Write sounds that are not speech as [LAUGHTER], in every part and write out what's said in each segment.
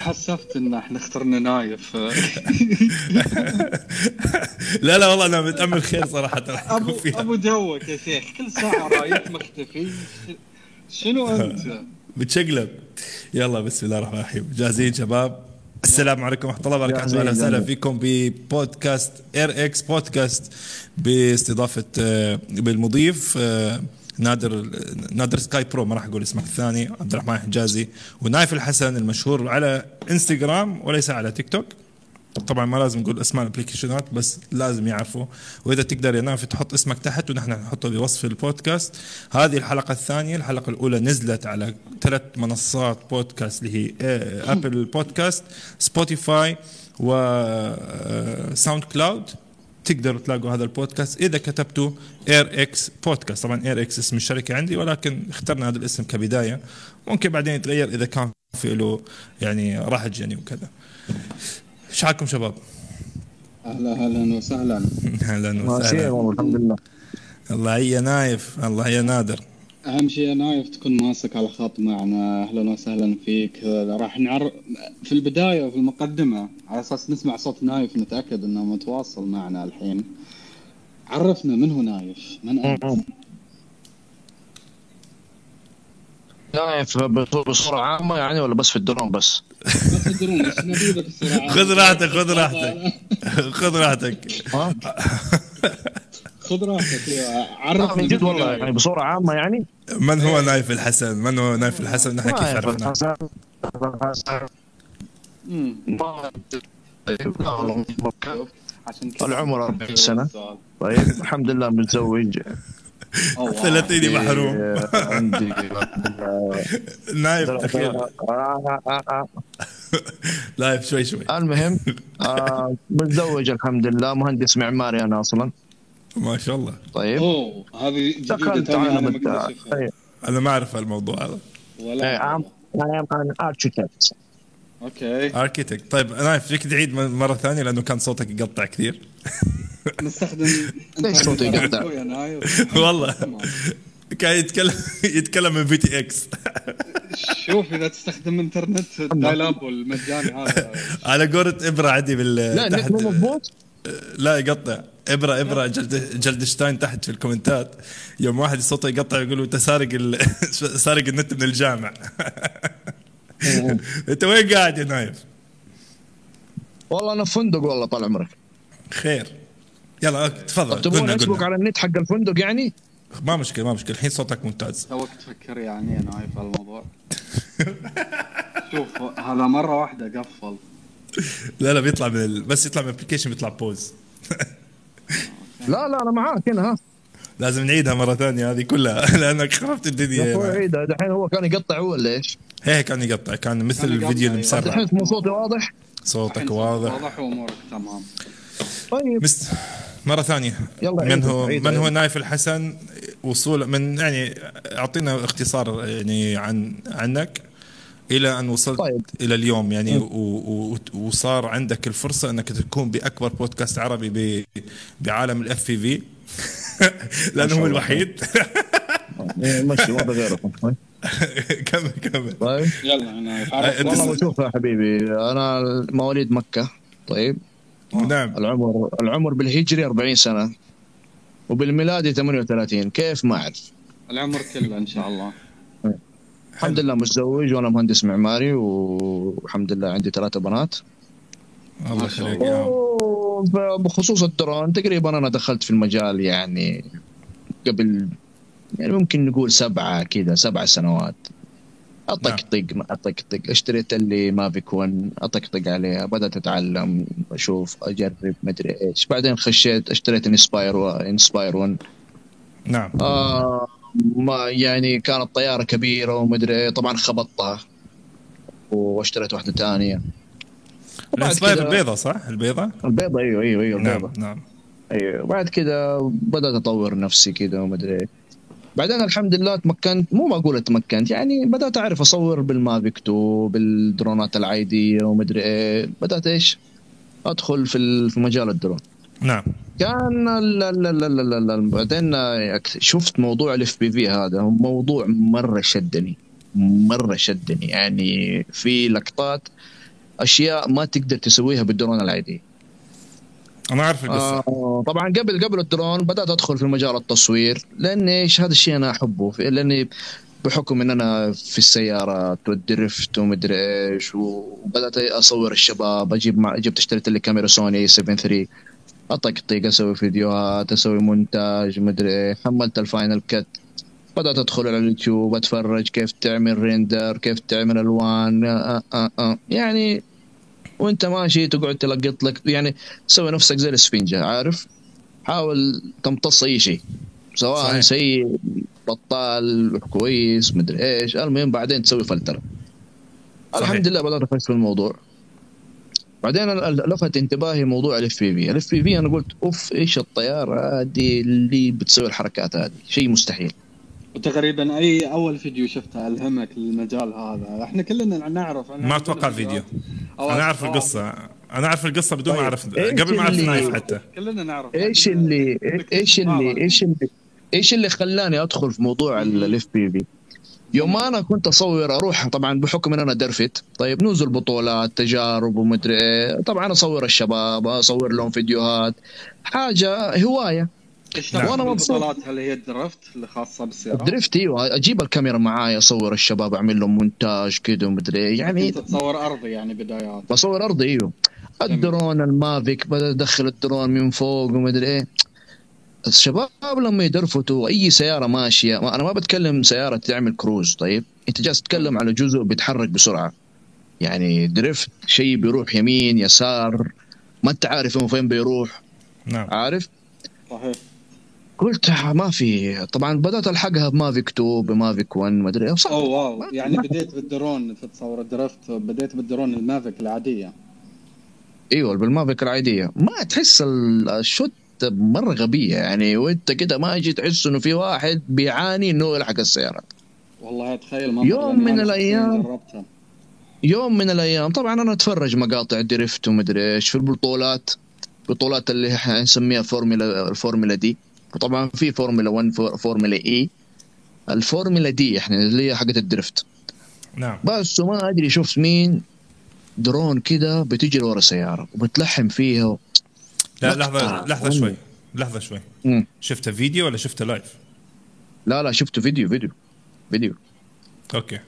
حسفت إن إحنا اخترنا نايف. [LAUGHS] لا لا والله أنا متأمل خير صراحة. راح ابو أبو جوك يا شيخ كل ساعة رايح مختفي. شنو أنت؟ [LAUGHS] بتشقلب يلا بسم الله الرحمن الرحيم. جاهزين شباب؟ السلام عليكم ورحمة الله وبركاته. أهلا وسهلا. فيكم ببودكاست إير إكس بودكاست باستضافة آه، بالمضيف آه، نادر نادر سكاي برو ما راح أقول اسمك الثاني عبد الرحمن حجازي. ونايف الحسن المشهور على إنستغرام وليس على تيك توك طبعا ما لازم نقول أسماء الأبلكيشنات بس لازم يعرفوا. وإذا تقدر يا نايف تحط اسمك تحت ونحن نحطه بوصف البودكاست. هذه الحلقة الثانية الحلقة الأولى نزلت على ثلاث منصات بودكاست اللي هي ابل بودكاست سبوتيفاي وساوند كلاود تقدروا تلاقوا هذا البودكاست إذا كتبتوا اير إكس بودكاست طبعا اير إكس اسم الشركة عندي ولكن اخترنا هذا الاسم كبداية. ممكن بعدين يتغير إذا كان في له يعني رهج يعني وكذا. إيش حالكم شباب؟ أهلا أهلا وسهلا. [LAUGHS] أهلا وسهلا. والله الحمد لله. الله يا نايف الله يا نادر. أهم شيء يا نايف تكون ماسك على خط معنا. أهلا وسهلا فيك. راح نعرف في البداية في المقدمة على أساس نسمع صوت نايف نتأكد إنه متواصل معنا الحين. عرفنا من هو نايف. من أنت؟ نايف بصورة عامة يعني ولا بس في الدرون بس؟ [LAUGHS] خذ راحتك خذ راحتك. [LAUGHS] خذ راحتك. ها؟ [LAUGHS] خذ راحتك عرفنا من جد والله. يعني بصورة عامة يعني؟ من هو نايف الحسن؟ من هو نايف الحسن؟ نحن كيف عرفنا العمر 40 سنة. السؤال. طيب الحمد لله متزوج. ثلاثيني محروم. عندي [LAUGHS] نايف. نايف شوي شوي. المهم آه، متزوج الحمد لله. مهندس معماري أنا أصلا. ما شاء الله. طيب. أوه هذه جديدة دخلت توني أنا أنا ما أنا أعرف الموضوع هذا. إيه، ولا am an architect Okay. Architect. طيب نايف فيك تعيد مرة ثانية لأنه كان صوتك يقطع كثير. [LAUGHS] نستخدم ليش صوتي يقطع؟ والله. [LAUGHS] كان يتكلم يتكلم من VTX شوف إذا تستخدم إنترنت ال dial-up المجاني هذا. [LAUGHS] على قولة إبرة عندي بال لا مضبوط لا يقطع. ابره ابره جلد جلدشتاين تحت في الكومنتات. يوم واحد صوته يقطع يقول له أنت سارق ال... [LAUGHS] سارق النت من الجامع. [LAUGHS] أنت وين قاعد يا نايف؟ والله أنا في فندق والله طال عمرك. خير. يلا تفضل. تبغون قلنا أسبق قلنا على النت حق الفندق يعني؟ ما مشكلة ما مشكلة. الحين صوتك ممتاز. [LAUGHS] توك تفكر يعني يا نايف الموضوع. شوف هذا مرة واحدة قفل. لا لا بيطلع من ال... بس يطلع من ال application بيطلع pause لا لا أنا معاك هنا ها لازم نعيدها مرة ثانية هذه كلها [LAUGHS] لأنك خربت الدنيا يا يا أخوي نايف. عيد الحين هو كان يقطع هو ولا إيش؟ هيك كان يقطع كان مثل كان الفيديو أيوة. المسرع الحين مو صوتي واضح؟ صوتك واضح واضح وأمورك تمام طيب مست... مرة ثانية يلا من هو عيد- من هو. نايف الحسن وصول من يعني أعطينا اختصار يعني عن عنك إلى أن وصلت طيب. إلى اليوم. يعني و... و... وصار عندك الفرصة أنك تكون بأكبر بودكاست عربي ب... بعالم الاف في في لأنه هو. الوحيد. مشي ما بغيركم طيب. [LAUGHS] كمل كمل. طيب. يلا عرفت والله شوف يا حبيبي. أنا مواليد مكة. طيب. نعم. العمر العمر بالهجري 40 سنة. وبالميلادي 38 كيف ما أعرف. العمر كله إن شاء الله. الحمد لله متزوج وأنا مهندس معماري والحمد لله عندي ثلاثة بنات. الله ما يخليك. بخصوص الدرون تقريبا أنا دخلت في المجال يعني قبل يعني ممكن نقول سبعة كذا سبع سنوات. اطقطق ما اطقطق اشتريت ال Mavic 1 اطقطق عليها بدأت أتعلم أشوف أجرب مدري إيش. بعدين خشيت اشتريت Inspire، Inspire 1 نعم. آه ما يعني كانت طيارة كبيرة ومدري إيه. طبعا خبطتها واشتريت واحدة ثانية. ال Inspire البيضة صح؟ البيضة؟ البيضة أيوه أيوه أيوه نعم البيضة. نعم. أيوه وبعد كذا بدأت أطور نفسي كذا ومدري إيه. بعدين الحمد لله تمكنت مو معقول تمكنت يعني بدأت أعرف أصور بال Mavic 2 بالدرونات العادية ومدري إيه. بدأت إيش؟ أدخل في مجال الدرون. نعم. كان لا لا لا لا لا لا بعدين شفت موضوع ال FPV هذا موضوع مرة شدني مرة شدني. يعني في لقطات أشياء ما تقدر تسويها بالدرون العادي أنا عارف القصة. آه طبعا قبل قبل الدرون بدأت أدخل في مجال التصوير لأن إيش هذا الشيء أنا أحبه. لأني بحكم إن أنا في السيارات وال drift ومدري إيش وبدأت أصور الشباب أجيب مع جبت اشتريت لي كاميرا سوني 7 3 اطقطق أسوي فيديوهات أسوي مونتاج مدري إيه. حملت ال Final Cut بدأت أدخل على اليوتيوب أتفرج كيف تعمل render كيف تعمل ألوان. آه آه آه. يعني وأنت ماشي تقعد تلقط لك يعني تسوي نفسك زي الاسفنجه عارف؟ حاول تمتص أي شيء سواء صحيح. سيء بطال كويس مدري إيش. المهم بعدين تسوي فلتره صحيح. الحمد لله بدأت أفكر في الموضوع. بعدين لفت انتباهي موضوع ال FPV، ال FPV أنا قلت أوف إيش الطيارة هذه اللي بتسوي الحركات هذه؟ شيء مستحيل. وتقريبا أي أول فيديو شفته ألهمك للمجال هذا. إحنا كلنا نعرف. ما أتوقع الفيديو. أنا أعرف. القصة. أنا أعرف القصة بدون ما طيب، أعرف قبل ما أعرف نايف حتى. كلنا نعرف. إيش اللي إيش اللي إيش اللي إيش اللي خلاني أدخل في موضوع ال FPV يوم أنا كنت أصور أروح طبعا بحكم إن أنا drift. طيب نزل بطولات تجارب ومدري إيه. طبعا أصور الشباب أصور لهم فيديوهات. حاجة هواية. نعم. من مبسوط. البطولات؟ هل هي ال drift اللي خاصة بالسيارات؟ drift أيوه. أجيب الكاميرا معاي أصور الشباب أعمل لهم مونتاج كذا ومدري إيه. يعني أنت تصور أرضي يعني بدايات. بصور أرضي أيوه. ال drone ال Mavic بدأ ادخل الدرون من فوق ومدري إيه. الشباب لما يدرفتوا أي سيارة ماشية ما أنا ما بتكلم سيارة تعمل كروز طيب؟ أنت جالس تتكلم على جزء بيتحرك بسرعة. يعني drift شيء بيروح يمين يسار ما أنت عارف هو فين بيروح. نعم. عارف؟ صحيح. قلت ما في. طبعا بدأت ألحقها ب Mavic 2 ب Mavic 1 ما أدري. صح. أوه wow. ما- يعني ما- بديت بالدرون تتصور ال drift بديت بال drone ال Mavic العادية. إيوه بال Mavic العادية. ما تحس ال- ال shot مرة غبية. يعني وانت كده ماشي تحس إنه في واحد بيعاني إنه يلحق السيارة. والله تخيل يوم من. جربتها. يوم من الأيام طبعا أنا أتفرج مقاطع drift ومدري إيش في البطولات. بطولات اللي إحنا نسميها Formula، ال Formula D. وطبعا في فورمولا 1 For- Formula E. ال Formula D إحنا اللي هي حقت ال drift. نعم. بس وما أدري شفت مين درون كده بتجري ورا سيارة وبتلحم فيها لا. لحظة لحظة شوي لحظة شوي. شفته فيديو ولا شفته live؟ لا لا شفته فيديو فيديو فيديو. Okay.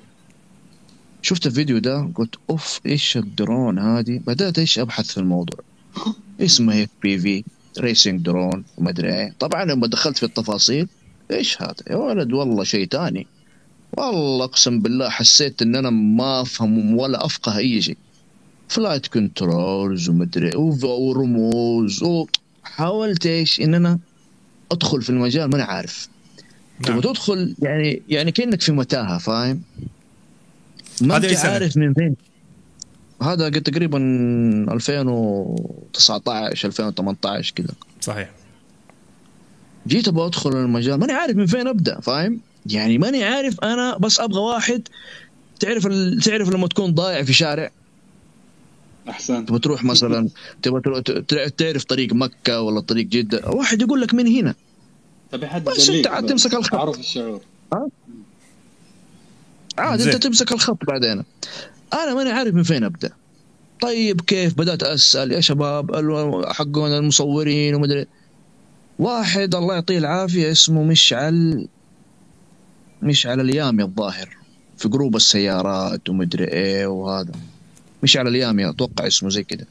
شفت الفيديو ده قلت أوف إيش الدرون هذه؟ بدأت إيش أبحث في الموضوع. [LAUGHS] اسمه FPV racing drone وما أدري إيه. طبعا لما دخلت في التفاصيل إيش هذا؟ يا ولد والله شيء تاني والله أقسم بالله حسيت إن أنا ما أفهم ولا أفقه أي شيء. flight controllers ومدري ورموز وحاولت إيش ان أنا أدخل في المجال ماني عارف تبغى نعم. تدخل يعني يعني كأنك في متاهة فاهم؟ ما أنت؟ عارف من فين هذا قد تقريبا 2019 2018 كذا صحيح جيت أبغى أدخل المجال ماني عارف من فين أبدأ فاهم؟ يعني ماني عارف أنا بس أبغى واحد تعرف. تعرف لما تكون ضايع في شارع احسن تبغى تروح مثلا تبغى تعرف طريق مكة ولا طريق جدة؟ واحد يقول لك من هنا. تبي حد بس أنت عاد. تمسك الخط. تعرف الشعور. عاد زين. انت تمسك الخط بعدين. أنا ماني عارف من فين أبدأ. طيب كيف بدأت أسأل؟ يا شباب ال- حقون المصورين ومدري واحد الله يعطيه العافية اسمه مشعل. مشعل اليامي الظاهر في جروب السيارات ومدري إيه وهذا. مشعل اليامي أتوقع اسمه زي كده.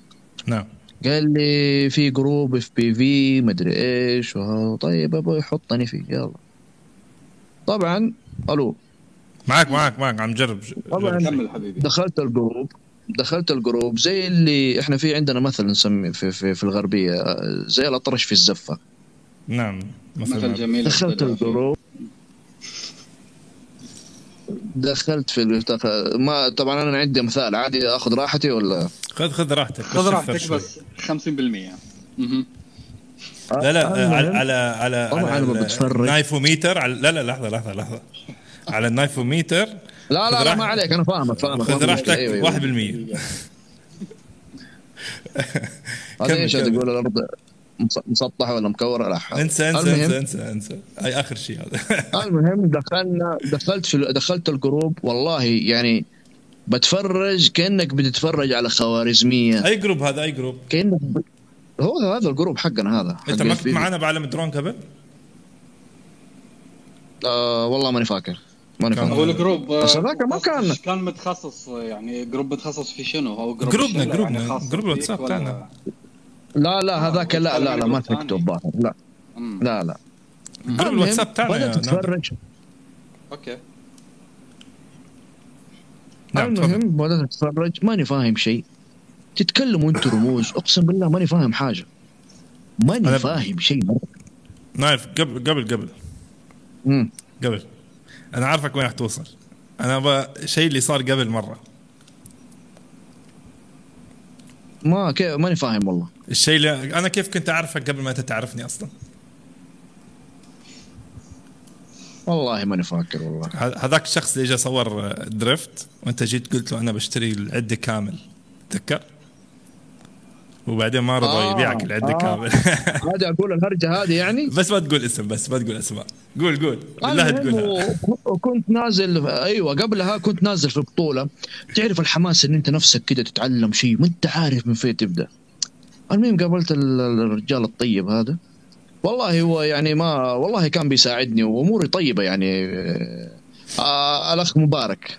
نعم. قال لي في group FPV مدري إيش طيب أبوي يحطني فيه يلا. طبعا ألو. معك معك معك عم جرب. طبعاً. جرب. كمل حبيبي. دخلت ال group دخلت ال group زي اللي إحنا في عندنا مثل نسمي في في, في الغربية زي الأطرش في الزفة. نعم مثل مثلا جميل دخلت. ال group. دخلت في ال- دخ- ما طبعا أنا عندي مثال عادي أخذ راحتي ولا خذ خذ راحتك خذ راحتك. بس 50% مهم. لا لا المهم، على على على على أنا بتفرج. النايفوميتر على لا لا لحظة لحظة لحظة على النايفوميتر لا لا, لا. ما عليك أنا فاهمك فاهمك خذ راحتك مشكلة. أيوة، أيوة. 1% هذا [LAUGHS] كمل، إيش. تقول الأرض مسطحه ولا مكوره لا حول. انسى انسى. انسى انسى انسى. أي آخر شيء هذا؟ [LAUGHS] المهم دخلنا دخلت في دخلت الجروب. والله يعني بتفرج كأنك بتتفرج على خوارزمية. أي جروب هذا؟ أي جروب؟ كأنك ب... هو هذا الجروب حقنا هذا انت حق ما FPV. كنت معنا بعالم درون قبل؟ آه والله ماني فاكر. ماني فاكر. هو الجروب بس هذاك ما كان- كان متخصص يعني جروب متخصص في شنو؟ هو جروب جروبنا- الشلة جروبنا، يعني خاص جروب الواتساب تاعنا. لا لا هذاك لا لا لا ما. تكتب باطل لا. لا لا. جروب الواتساب تاعنا بدأت. اتفرج أوكي. نعم المهم بدأت اتفرج ماني فاهم شيء. تتكلموا أنتم رموز. أقسم بالله ماني فاهم حاجة. ماني أنا- فاهم شيء. نايف قبل قبل قبل. مم. قبل. أنا عارفك وين راح توصل. أنا أبغى شيء اللي صار قبل مرة. ما كيف ماني فاهم والله. الشيء اللي أنا كيف كنت أعرفك قبل ما انت تعرفني أصلا؟ والله ماني فاكر والله. هذاك الشخص اللي اجى صور دريفت وأنت جيت قلت له أنا بشتري العده كامل. تذكر؟ وبعدين ما رضى آه، يبيعك العده آه. كامل. [LAUGHS] هذا أقول الهرجة هذه يعني. بس ما تقول اسم بس ما تقول أسماء. قول قول. بالله تقولها. وكنت نازل أيوه قبلها كنت نازل في بطولة. تعرف الحماس إن أنت نفسك كده تتعلم شيء ما أنت عارف من فين تبدأ. المهم قابلت ال- الرجال الطيب هذا. والله هو يعني ما والله كان بيساعدني وأموري طيبة يعني. آه الأخ مبارك.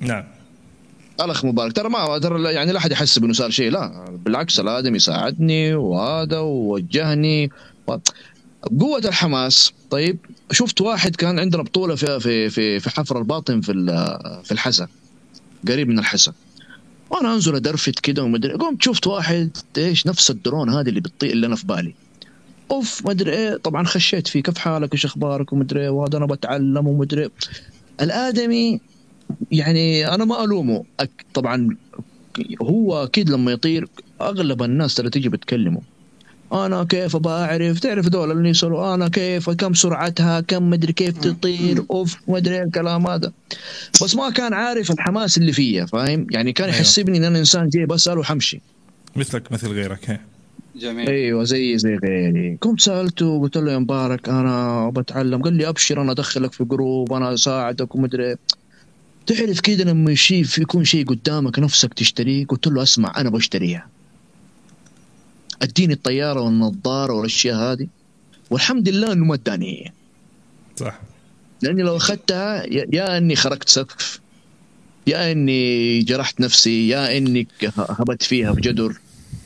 نعم. الاخ مبارك. ترى ما ترى يعني لا أحد يحسب انه صار شيء لا. بالعكس الآدمي ساعدني وهذا ووجهني. و... قوة الحماس. طيب شفت واحد كان عندنا بطولة في في في في حفر الباطن في في الحسا قريب من الحسا وأنا أنزل أدرفت كده ومدري قمت شفت واحد إيش نفس الدرون هذه اللي بتطير اللي أنا في بالي. أوف مدري إيه. طبعا خشيت فيه كيف حالك إيش أخبارك ومدري إيه. وهذا أنا بتعلم ومدري إيه. الآدمي يعني أنا ما ألومه. أك- طبعا هو أكيد لما يطير أغلب الناس ترى تيجي بتكلمه. أنا كيف أبغى أعرف؟ تعرف دول اللي يسالوا أنا كيف؟ كم سرعتها؟ كم مدري كيف تطير؟ أوف مدري إيه الكلام هذا. بس ما كان عارف الحماس اللي فيا فاهم؟ يعني كان أيوه. يحسبني إن أنا إنسان جاي بسال وحمشي مثلك مثل غيرك هي. جميل. أيوه زي زي غيري. قمت سألته قلت له يا مبارك أنا بتعلم. قال لي أبشر أنا أدخلك في جروب أنا أساعدك ومدري إيه. تعرف كده لما يشيف يكون شيء قدامك نفسك تشتريه قلت له اسمع أنا بشتريها. أديني الطيارة والنظارة والأشياء هذه. والحمد لله إنه ما اداني هي. صح. لأني لو أخذتها يا إني خرقت سقف. يا إني جرحت نفسي. يا إني هبت فيها بجدر.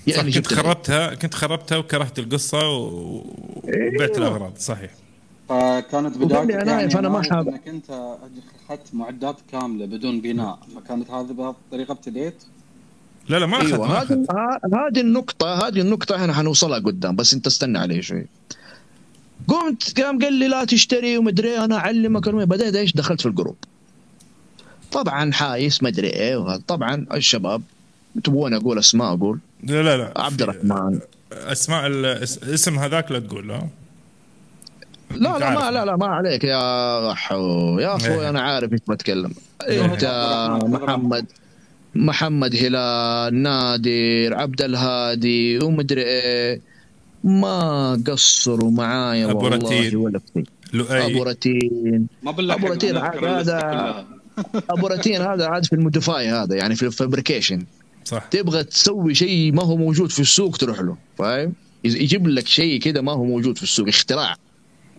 يا صح إني كنت خربتها كنت خربتها وكرهت القصة وبعت الأغراض صحيح. فكانت بدايتك أنا يعني فأنا ما حاب- إنك أنت اخذت معدات كاملة بدون بناء فكانت هذه بهذه الطريقة ابتديت؟ لا لا ما اخذ أيوه ما هذه هذه النقطة هذه النقطة إحنا حنوصلها قدام بس أنت استنى علي شوي. قمت قام قال لي لا تشتري ومدري أنا أعلمك بدأت إيش؟ دخلت في الجروب. طبعا حايس مدري إيه وهذا. طبعا الشباب تبغون أقول أسماء أقول. لا لا لا عبد الرحمن. أسماء ال- اس- اسم هذاك لا تقول لا لا لا ما. لا لا ما عليك يا حو يا إيه. أخوي أنا عارف إيش بتكلم إيه. أنت. محمد محمد هلال نادر عبد الهادي ومدري إيه ما قصروا معايا والله رتين. ولا شيء أبو لؤي رتين ما بالله أبو رتين هذا- [LAUGHS] أبو رتين هذا عاد في الموديفاي هذا يعني في الفابريكيشن صح تبغى تسوي شيء ما هو موجود في السوق تروح له فاهم يجيب لك شيء كده ما هو موجود في السوق اختراع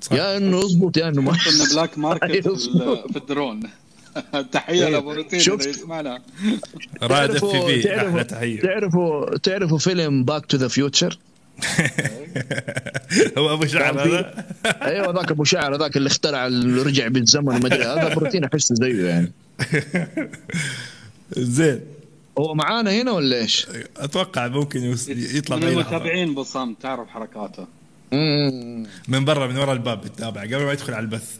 صح يا إنه يضبط يا إنه ما كنا بلاك ماركت في ال- في الدرون [LAUGHS] تحية إيه. لابو روتين شفت؟ يسمعنا رائد اف تعرفوا- أحلى تحية تعرفوا تعرفوا فيلم باك تو ذا فيوتشر هو أبو شعر هذا أيوه ذاك أبو شعر ذاك اللي اخترع اللي رجع بالزمن وما أدري هذا بروتين أحسه زيه يعني [LAUGHS] زين هو معانا هنا ولا إيش؟ أتوقع ممكن يطلع من. المتابعين بصام تعرف حركاته. من برا من ورا الباب بتتابع قبل ما يدخل على البث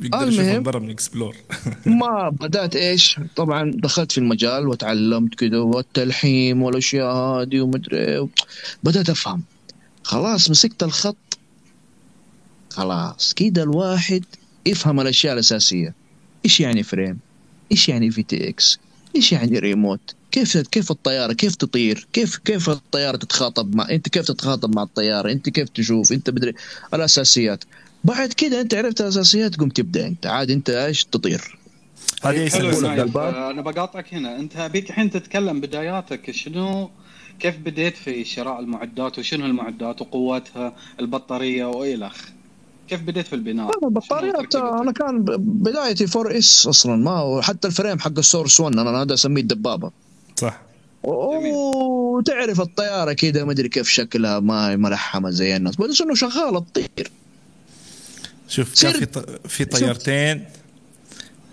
يقدر المهم. يشوف من برا من اكسبلور [LAUGHS] ما بدأت إيش؟ طبعا دخلت في المجال وتعلمت كده والتلحيم والأشياء هذه ومدري إيه. بدأت أفهم خلاص مسكت الخط خلاص كده الواحد يفهم الأشياء الأساسية إيش يعني frame؟ إيش يعني VTX؟ إيش يعني ريموت؟ كيف كيف الطيارة؟ كيف تطير؟ كيف كيف الطيارة تتخاطب مع أنت كيف تتخاطب مع الطيارة؟ أنت كيف تشوف؟ أنت بدري الأساسيات. بعد كده أنت عرفت الأساسيات قم تبدأ أنت. عاد أنت إيش تطير؟ هذه. الباب. آه، أنا بقاطعك هنا. أنت ابيك الحين تتكلم بداياتك شنو؟ كيف بديت في شراء المعدات؟ وشنو المعدات؟ وقوتها البطارية؟ والخ كيف بديت في البناء؟ البطاريات؟ أنا كان بدايتي 4 S أصلا. ما هو حتى ال frame حق ال Source 1 أنا هذا أسميه الدبابة. صح. وتعرف الطيارة كذا ما أدري كيف شكلها ما ملحمه زي الناس. بس إنه شغاله تطير شوف كان في ط- في طيارتين.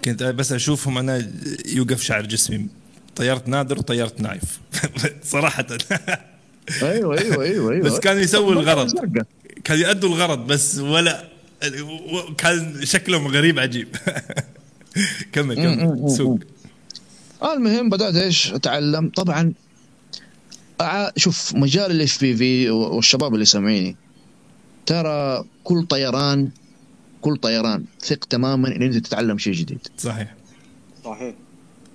كنت بس أشوفهم أنا يوقف شعر جسمي. طيارة نادر وطيارة نايف. [LAUGHS] صراحة. أيوه أيوه أيوه أيوه. بس كانوا يسووا الغرض. كانوا يأدوا الغرض بس ولا كان شكلهم غريب عجيب. [LAUGHS] كمل كمل. سوق. المهم بدأت إيش؟ أتعلم. طبعا شوف مجال ال FPV والشباب اللي سامعيني ترى كل طيران كل طيران ثق تماما إن أنت تتعلم شيء جديد. صحيح. صحيح.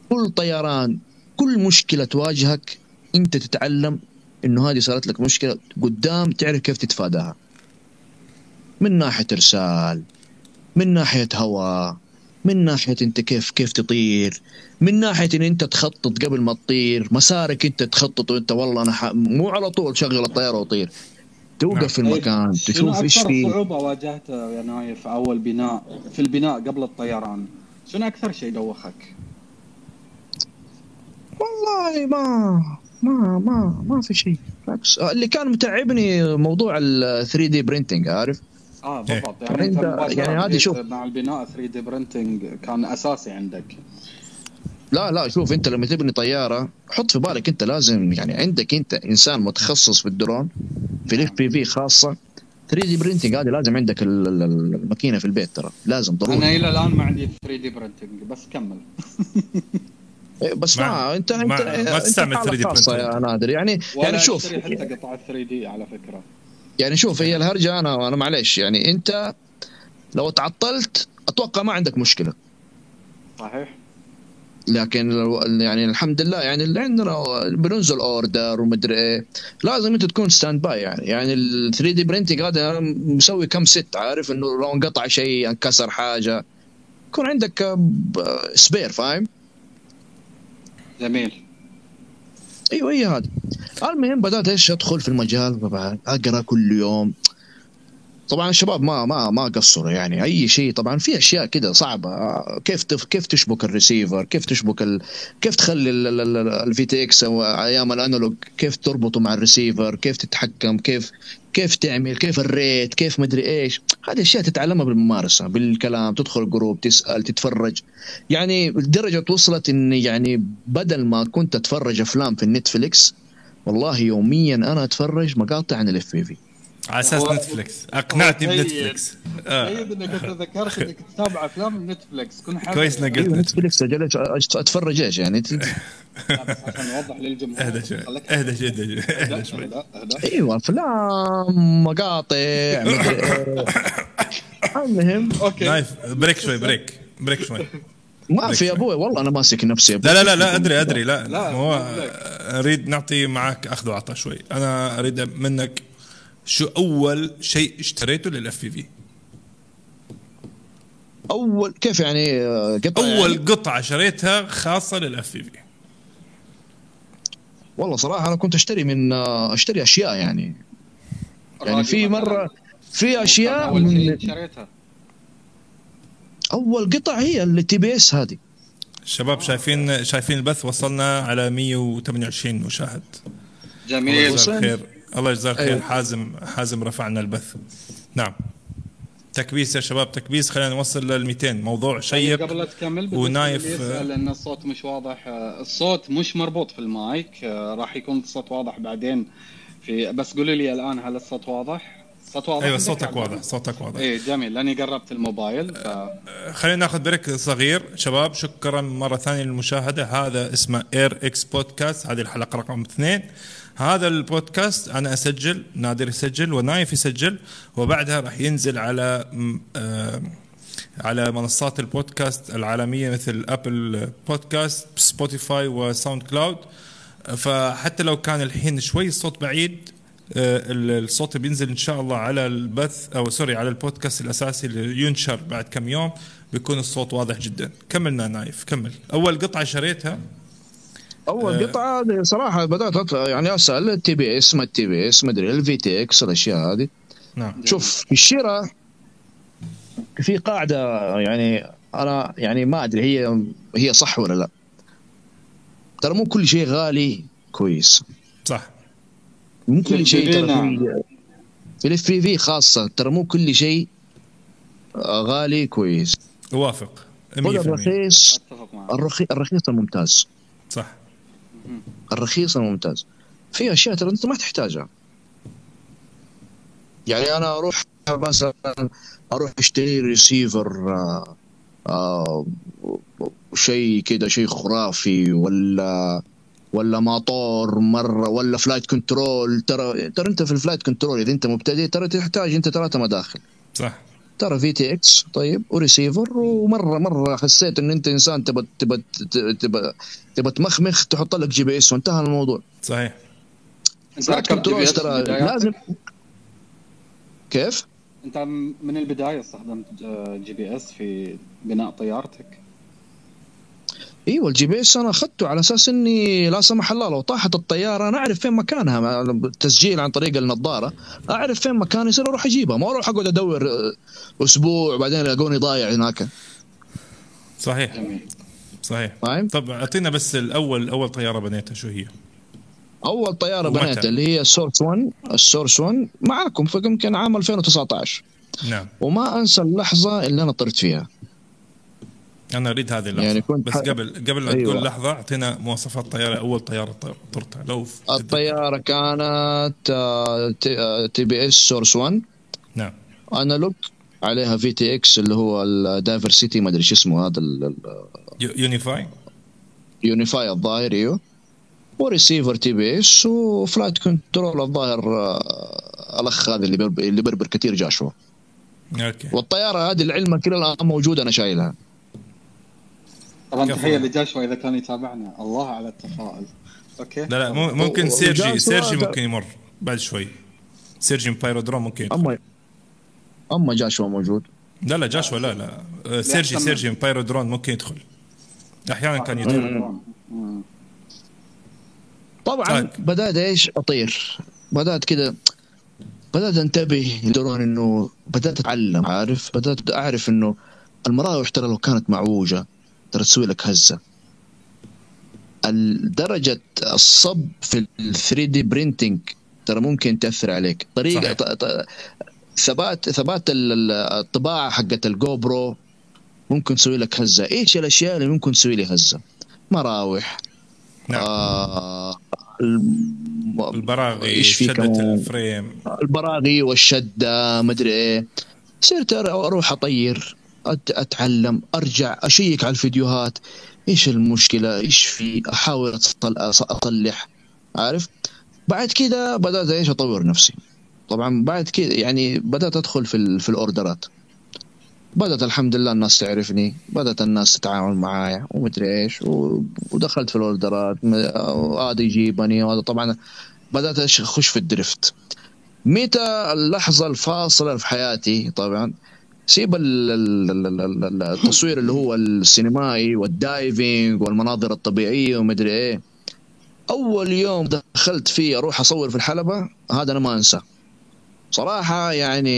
كل طيران كل مشكلة تواجهك أنت تتعلم إنه هذه صارت لك مشكلة قدام تعرف كيف تتفاداها. من ناحية إرسال من ناحية هواء من ناحية أنت كيف كيف تطير؟ من ناحية إن أنت تخطط قبل ما تطير مسارك أنت تخطط وأنت والله أنا ح... مو على طول شغل الطيارة وطير. توقف في المكان شنو تشوف إيش فيه. صعوبة واجهتها يا نايف في أول بناء في البناء قبل الطيران؟ شنو أكثر شيء دوخك؟ والله ما ما ما ما في شيء. بالعكس اللي كان متعبني موضوع ال 3 D printing عارف؟ آه إيه. بالضبط. يعني أنت أنت- مباشرة يعني هذه شوف. مع البناء 3 D printing كان أساسي عندك. لا لا شوف أنت لما تبني طيارة حط في بالك أنت لازم يعني عندك أنت إنسان متخصص في الدرون في ال FPV خاصة. 3 D printing هذه لازم عندك ال- ال- ال- الماكينة في البيت ترى. لازم أنا ضروري إلى الآن ما عندي 3 D printing بس كمل. إيه، بس ما- ما, انت انت ما- ما أنت تستعمل حالة 3D خاصة printer. يا نادر. يعني يعني شوف. حتى قطعه 3 D على فكرة. يعني شوف هي الهرجة أنا أنا معلش يعني أنت لو تعطلت أتوقع ما عندك مشكلة. صحيح. لكن لو يعني الحمد لله يعني اللي عندنا بننزل order ومدري إيه لازم أنت تكون standby يعني يعني ال 3 D printing هذا مسوي كم set عارف؟ إنه لو انقطع شيء انكسر حاجة. يكون عندك spare فاهم؟ جميل. أيوه هي هذا. المهم بدأت إيش أدخل في المجال طبعا أقرأ كل يوم. طبعا الشباب ما ما ما قصروا يعني. أي شيء طبعا في أشياء كده صعبة. كيف تف كيف تشبك الريسيفر؟ كيف تشبك ال كيف تخلي ال VTX أيام ال analog؟ كيف تربطه مع الريسيفر؟ كيف تتحكم؟ كيف كيف تعمل؟ كيف ال rate؟ كيف مدري إيش؟ هذه أشياء تتعلمها بالممارسة بالكلام تدخل جروب تسأل تتفرج. يعني لدرجه وصلت اني يعني بدل ما كنت أتفرج أفلام في النتفليكس والله يوميا أنا أتفرج مقاطع عن ال FPV على أساس نتفلكس أقنعتني هو جيد. بنتفلكس آه. جيد انك انت ذكرت إنك تتابع أفلام نتفلكس كن كويس إنك قلت أجل أج- أتفرج إيش يعني؟ [LAUGHS] عشان نوضح للجمهور. أهدى شوي. أهدى شوي أهدى شوي. أيوه أفلام مقاطع [LAUGHS] إيه. المهم okay. نايف break شوي break. break شوي. ما في يا أبوي والله أنا ماسك نفسي أبوي. لا لا لا لا أدري أدري. لا لا، هو. أريد نعطي معك أخذ وعطاء شوي. أنا أريد منك شو أول شيء اشتريته لل FPV أول كيف يعني آه، قطع أول يعني؟ قطعة شريتها خاصة لل FPV والله صراحة أنا كنت أشتري من آه، أشتري أشياء يعني. يعني في. مرة في أشياء شيء من شريتها. أول قطع هي اللي TBS هذه. الشباب شايفين شايفين البث؟ وصلنا على 128 مشاهد. الله جميل. الخير الله يجزاه الخير أيوة. حازم حازم رفعنا البث. نعم. تكبيس يا شباب تكبيس. خلينا نوصل لل 200 موضوع شيق قبل لا تكمل ونايف- يسأل إن الصوت مش واضح. الصوت مش مربوط في المايك. راح يكون الصوت واضح بعدين في بس قولوا لي الآن هل الصوت واضح؟ الصوت واضح أيوه صوتك؟ واضح صوتك واضح. إيه جميل. لأني قربت الموبايل ف... خلينا ناخذ break صغير. شباب شكرا مرة ثانية للمشاهدة. هذا اسمه Air X Podcast هذه الحلقة رقم اثنين. هذا البودكاست أنا أسجل نادر يسجل ونايف يسجل وبعدها راح ينزل على آه على منصات البودكاست العالمية مثل Apple Podcast Spotify و SoundCloud فحتى لو كان الحين شوي الصوت بعيد آه، ال- الصوت بينزل إن شاء الله على البث أو sorry على البودكاست الأساسي اللي ينشر بعد كم يوم بيكون الصوت واضح جدا. كملنا نايف كمل. أول قطعة شريتها أول آه. قطعة هذه صراحة بدأت أطلع يعني أسأل ال TBS ما ال TBS ما أدري ال VTX الأشياء هذه. نعم. شوف في الشراء في قاعدة يعني أنا يعني ما أدري هي هي صح ولا لا. ترى مو كل شيء غالي كويس. صح. مو كل شيء ترى نعم. في في ال FPV خاصة ترى مو كل شيء آه، غالي كويس. اوافق 100% خذ الرخيص الرخيص الممتاز. صح. الرخيص الممتاز في أشياء ترى أنت ما تحتاجها. يعني أنا أروح مثلا أروح أشتري ريسيفر آه، آه، شيء كذا شيء خرافي ولا ولا ماطور مرة ولا flight control ترى ترى أنت في ال flight control إذا أنت مبتدئ ترى تحتاج أنت ثلاثة مداخل. صح. ترى VTX طيب وريسيفر ومره مرة حسيت إن أنت إنسان تبى تبى تبى تبى تمخمخ تحط لك GPS وانتهى الموضوع صحيح ترى؟ لازم كيف؟ أنت من البداية استخدمت GPS في بناء طيارتك إيوه ال GPS أنا أخذته على أساس إني لا سمح الله لو طاحت الطيارة أنا أعرف فين مكانها تسجيل عن طريق النظارة أعرف فين مكاني يصير أروح أجيبها ما أروح أقعد أدور آه، أسبوع بعدين يلاقوني ضايع هناك. صحيح. صحيح. فاهم؟ طب أعطينا بس الأول أول طيارة بنيتها شو هي؟ أول طيارة؟ بنيتها اللي هي السورس 1 السورس 1 معاكم فيمكن عام 2019 نعم. وما أنسى اللحظة اللي أنا طرت فيها. أنا أريد هذه اللحظة. يعني كنت بس قبل قبل لا أيوة. تقول لحظة أعطينا مواصفات الطياره أول طيارة طرتها لو الطيارة كانت آه، TBS Source 1 نعم. analog عليها VTX اللي هو ال diversity ما أدري شو اسمه هذا يو- Unify؟ ال Unify الظاهر أيوه. و receiver TBS و flight control الظاهر آه، الأخ هذا اللي بربر اللي بربر كثير جاشوا okay. والطيارة هذه لعلمك إلى الآن موجودة أنا شايلها. طبعا. تحيه لجاشوا إذا كان يتابعنا. الله على التفاؤل. okay؟ لا لا مو- ممكن سيرجي سيرجي ممكن يمر. بعد شوي. سيرجي من PyroDrone ممكن. اما أما جاشوا موجود. لا لا جاشوا لا لا. آه، سيرجي. سيرجي من PyroDrone ممكن يدخل. أحيانا كان يدخل. مم. طبعا طيب. بدأت إيش؟ أطير. بدأت كذا بدأت أنتبه لدرون إنه بدأت أتعلم عارف؟ بدأت أعرف إنه المراوح ترى لو كانت معوجة تسوي لك هزة. درجة الصب في ال 3D printing ترى ممكن تأثر عليك. طريقة صحيح. ثبات ثبات ال- ال- الطباعة حقت ال GoPro ممكن تسوي لك هزة. إيش الأشياء اللي ممكن تسوي لي هزة؟ مراوح. نعم. آه البراغي إيش في كمان؟ ال frame. البراغي والشدة مدري إيه. صرت أروح أطير. أتعلم أرجع أشيك على الفيديوهات. إيش المشكلة؟ إيش في؟ أحاول أصلح. عارف؟ بعد كده بدأت إيش؟ أطور نفسي. طبعا بعد كده يعني بدأت أدخل في في الأوردرات. بدأت الحمد لله الناس تعرفني. بدأت الناس تتعامل معايا ومدري إيش. ودخلت في الأوردرات. هذا يجيبني وهذا طبعا بدأت أخش في الدريفت متى؟ اللحظة الفاصلة في حياتي طبعا. سيب ال- ال- ال- ال- ال- التصوير اللي هو السينمائي والدايفنج والمناظر الطبيعية ومدري إيه. أول يوم دخلت فيه أروح أصور في الحلبة هذا أنا ما أنساه. صراحة يعني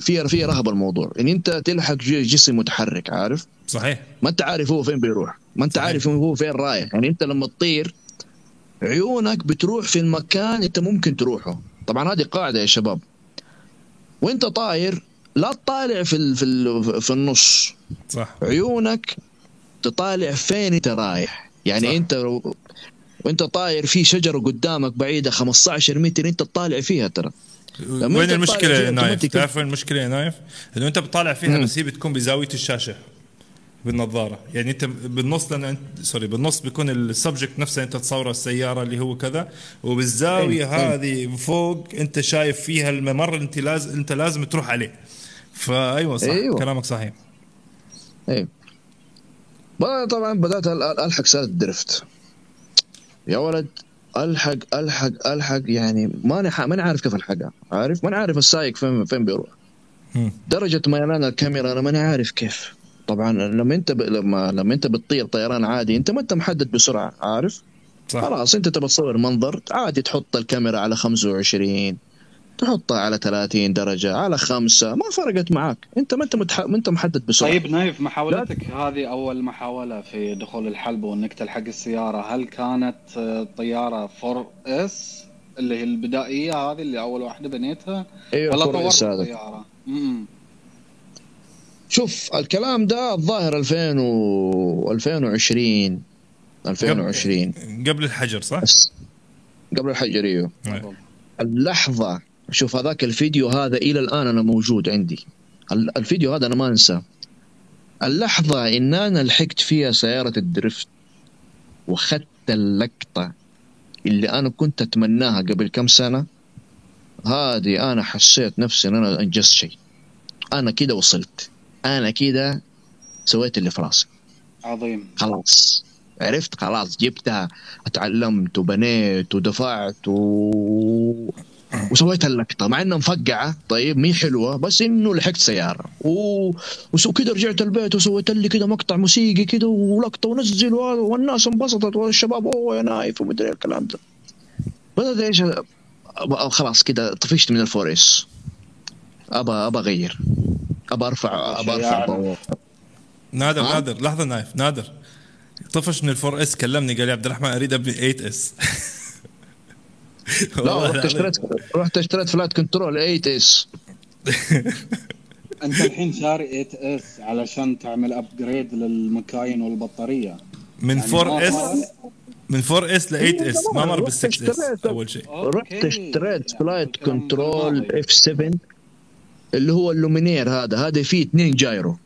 في في رهبه الموضوع. إن أنت تلحق جسم متحرك عارف؟ صحيح. ما أنت عارف هو فين بيروح. ما أنت صحيح. عارف هو فين رايح. يعني أنت لما تطير عيونك بتروح في المكان أنت ممكن تروحه. طبعا هذه قاعدة يا شباب. وأنت طاير لا تطالع في ال في ال في النص. صح. عيونك تطالع فين انت رايح. يعني صح. انت لو- وانت طاير في شجرة قدامك بعيدة 15 متر انت تطالع فيها ترى. وين المشكلة يا نايف؟ تعرف وين المشكلة يا نايف؟ إنه انت بتطالع فيها مم. بس هي بتكون بزاوية الشاشة بالنظارة. يعني انت بالنص لأن انت sorry بالنص بيكون ال subject نفسه انت تصوره السيارة اللي هو كذا وبالزاوية. هذه فوق انت شايف فيها الممر اللي انت لازم انت لازم تروح عليه. فأيوة صح أيوة. كلامك صحيح. بقى طبعا بدأت أل- ألحق سالفه ال drift يا ولد ألحق ألحق ألحق يعني ماني ماني عارف كيف ألحقها. عارف؟ ماني عارف السايق فين فين بيروح. مم. درجة ميلان الكاميرا أنا ماني عارف كيف. طبعا لما أنت ب... لما لما أنت بتطير طيران عادي أنت ما أنت محدد بسرعة عارف؟ صح. خلاص أنت تبى تصور منظر عادي تحط الكاميرا على 25 تحطها على 30 درجة على خمسة ما فرقت معك أنت ما أنت متح... ما أنت محدد بسرعة. طيب نايف محاولتك هذه أول محاولة في دخول الحلبة وانك تلحق السيارة هل كانت طيارة 4 إس اللي هي البدائية هذه اللي أول واحدة بنيتها؟ أيوه ولا طورت؟ امم شوف الكلام ده الظاهر 2000 و 2020 2020 قبل الحجر صح؟ قبل الحجرية أيوة. اللحظة شوف هذاك الفيديو هذا إلى الآن أنا موجود عندي. ال- الفيديو هذا أنا ما أنساه. اللحظة إن أنا لحقت فيها سيارة الدريفت وخدت اللقطة اللي أنا كنت أتمناها قبل كم سنة هذه أنا حسيت نفسي إن أنا أنجزت شيء. أنا كده وصلت. أنا كده سويت اللي في راسي. عظيم. خلاص. عرفت؟ خلاص جبتها اتعلمت وبنيت ودفعت و... وسويت اللقطة مع إنها مفقعة طيب مي حلوة بس إنه لحقت سيارة. و... وكذا رجعت البيت وسويت لي كذا مقطع موسيقي كذا ولقطة ونزل وهذا والناس انبسطت والشباب أوه يا نايف ومدري إيه الكلام ده. بدأت إيش خلاص كذا طفشت من ال 4S ابى ابى أغير. ابى ارفع ابى أرفع. نادر ها؟ نادر لحظة نايف نادر. طفش من ال 4S كلمني قال لي عبد الرحمن أريد أبني 8S. [LAUGHS] [LAUGHS] لا رحت اشتريت رحت اشتريت flight control 8S [LAUGHS] انت الحين شاري 8 S علشان تعمل upgrade للمكاين والبطارية. من يعني 4 ما S من 4 S ل 8 S ما مر بال 6 S. أول شيء. رحت. اشتريت يعني flight control. F 7 اللي هو ال Lumenier هذا. هذا فيه اثنين gyro.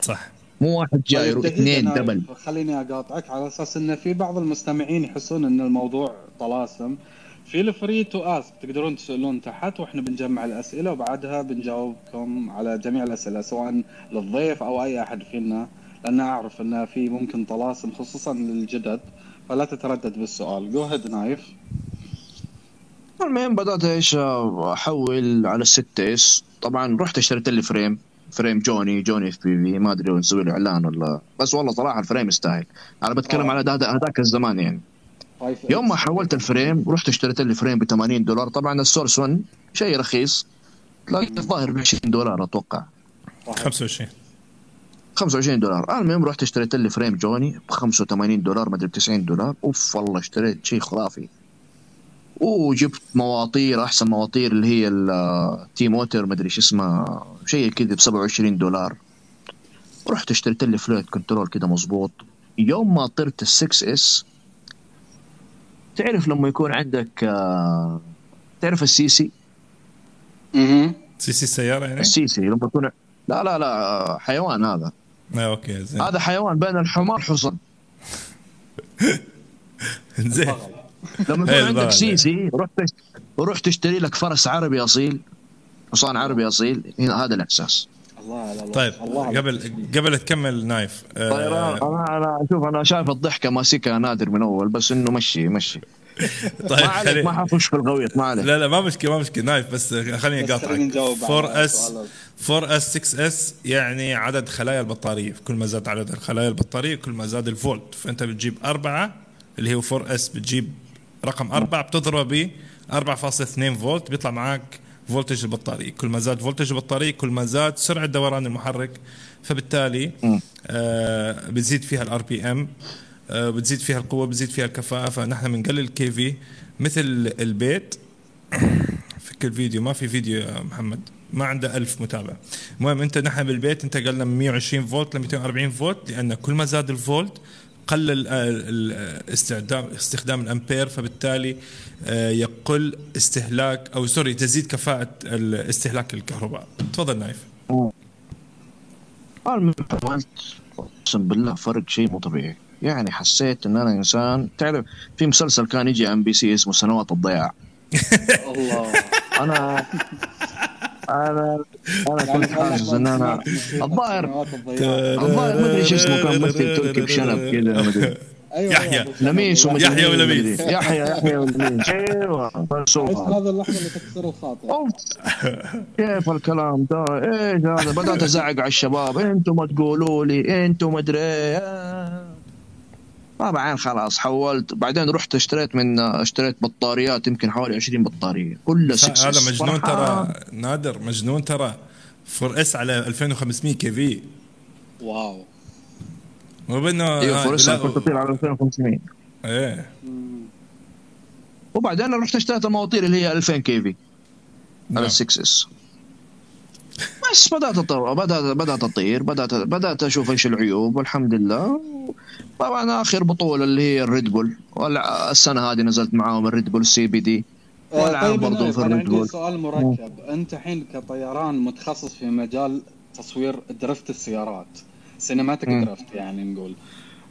صح. مو واحد gyro طيب اثنين دقيقة double خليني أقاطعك على أساس إن في بعض المستمعين يحسون إن الموضوع طلاسم. في ال free to ask تقدرون تسألون تحت وإحنا بنجمع الأسئلة وبعدها بنجاوبكم على جميع الأسئلة سواء للضيف أو أي أحد فينا لأن أعرف إن في ممكن طلاسم خصوصا للجدد فلا تتردد بالسؤال. go ahead نايف المهم بدأت إيش أحول على الستة S طبعا رحت اشتريت لي frame frame Johnny Johnny FPV. ما أدري نسوي له إعلان ولا بس والله صراحة ال frame يستاهل. أنا بتكلم آه. على هذا- هذاك الزمان يعني. يوم ما. حولت ال frame رحت اشتريت لي frame ب 80 دولار. طبعا ال Source 1 شيء رخيص تلاقي الظاهر ب 20 دولار أتوقع. 25 25 دولار. المهم رحت اشتريت لي frame Johnny ب 85 دولار ما أدري ب 90 دولار. أوف والله اشتريت شيء خرافي. وجبت مواطير أحسن مواطير اللي هي ال T-Motor ما أدري إيش اسمها شيء كذا ب 27 دولار. رحت اشتريت لي flight control كذا مظبوط. يوم ما طرت ال 6 S تعرف لما يكون عندك آه، تعرف السيسي؟ مهم. سي سي السيارة يعني؟ السيسي لما يكون لا لا لا آه، حيوان هذا. آه أوكي زين. هذا حيوان بين الحمار والحصان. [LAUGHS] زين. لما يكون عندك البلد. سيسي رحت وروح تشتري لك فرس عربي أصيل حصان عربي أصيل هنا هذا الأحساس. الله على الله. طيب الله قبل قبل تكمل نايف آه، طيران. أنا أنا شوف أنا شايف الضحكة ماسكها نادر من أول بس إنه مشي مشي. [LAUGHS] طيب ما عليك خلي- ما حخش في الغويط ما عليك. لا لا ما مشكله ما مشكلة. نايف بس خليني أقاطعك. خلينا نجاوب 4 على S سؤال 4 S 6 S يعني عدد خلايا البطارية. كل ما زاد عدد الخلايا البطارية كل ما زاد الفولت. فأنت بتجيب أربعة اللي هو 4 S بتجيب رقم أربعة بتضرب ب 4.2 فولت بيطلع معك voltage البطارية. كل ما زاد voltage البطارية كل ما زاد سرعة دوران المحرك. فبالتالي آه بتزيد فيها ال RPM آه بتزيد فيها القوة بتزيد فيها الكفاءة. فنحن بنقلل ال KV مثل البيت. [COUGHS] فك الفيديو ما في فيديو يا محمد. ما عنده ألف متابع. المهم أنت نحن بالبيت أنت قلنا من 120 فولت ل 240 فولت لأن كل ما زاد الفولت قلل آه، ال- استخدام استخدام الأمبير فبالتالي آه، يقل استهلاك أو sorry تزيد كفاءة استهلاك الكهرباء تفضل نايف. أقسم بالله فرق شيء مو طبيعي. يعني حسيت إن أنا إنسان تعرف في مسلسل كان يجي MBC اسمه سنوات الضياع. [LAUGHS] الله. أنا أنا أنا كنت حاسس إن أنا الظاهر الظاهر ما أدري إيش اسمه كان ممثل تركي بشنب كذا ما أدري يحيى. أيوة، أبو سلمة. لميس ومدري يحيى مين ولميس. يحيى يحيى ولميس [LAUGHS] أيوه. هذه اللحظة اللي تكسر الخاطر أوف. كيف الكلام ده إيش هذا بدأت أزعق على الشباب أنتم ما تقولوا لي أنتم ما أدري إيه. طبعا خلاص حولت. بعدين رحت اشتريت من اشتريت بطاريات يمكن حوالي 20 بطارية. كلها 6 هذا مجنون ترى. نادر مجنون ترى. four S على 2500 KV wow. مو بإنه إيوه فرصه لا، كنت اطير على 2500 إيه. وبعدين رحت اشتريت المواطير اللي هي 2000 KV نعم. على 6 S بس بدأت اطور بدات بدأت اطير بدات بدأت أشوف إيش العيوب والحمد لله. طبعا آخر بطولة اللي هي ال Red Bull. السنة هذه نزلت معاهم ال Red Bull CPD. آه، والعاب طيب برضو أنا في ال Red Bull. سؤال مركب. أنت الحين كطيران متخصص في مجال تصوير drift السيارات cinematic. drift يعني نقول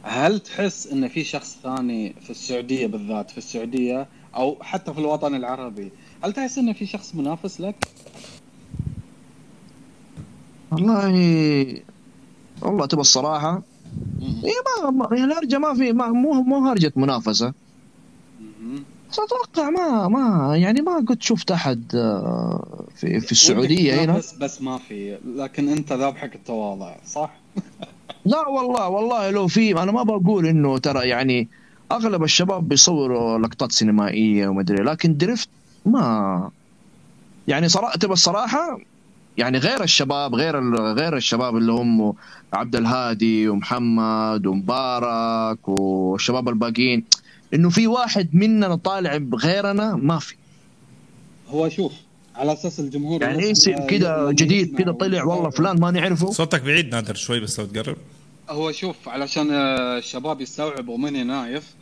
هل تحس إن في شخص ثاني في السعودية بالذات في السعودية أو حتى في الوطن العربي هل تحس إن في شخص منافس لك؟ والله والله تبى الصراحة. هي ما ما- هي الهرجة ما في ما مو مو هرجة منافسة. بس أتوقع ما ما يعني ما قد شفت أحد آه، في في السعودية هنا. تنافس بس ما في. لكن أنت ذابحك التواضع صح؟ [LAUGHS] لا والله والله لو في أنا ما بقول إنه ترى يعني أغلب الشباب بيصوروا لقطات سينمائية وما أدري لكن درفت ما يعني صراحة تبى الصراحة يعني غير الشباب غير ال- غير الشباب اللي هم عبد الهادي ومحمد ومبارك والشباب الباقيين. إنه في واحد مننا طالع بغيرنا ما في. هو شوف على أساس الجمهور يعني يصير كذا لما جديد كذا طلع والله. فلان ما نعرفه صوتك بعيد نادر شوي بس لو تقرب. هو شوف علشان الشباب يستوعبوا مني نايف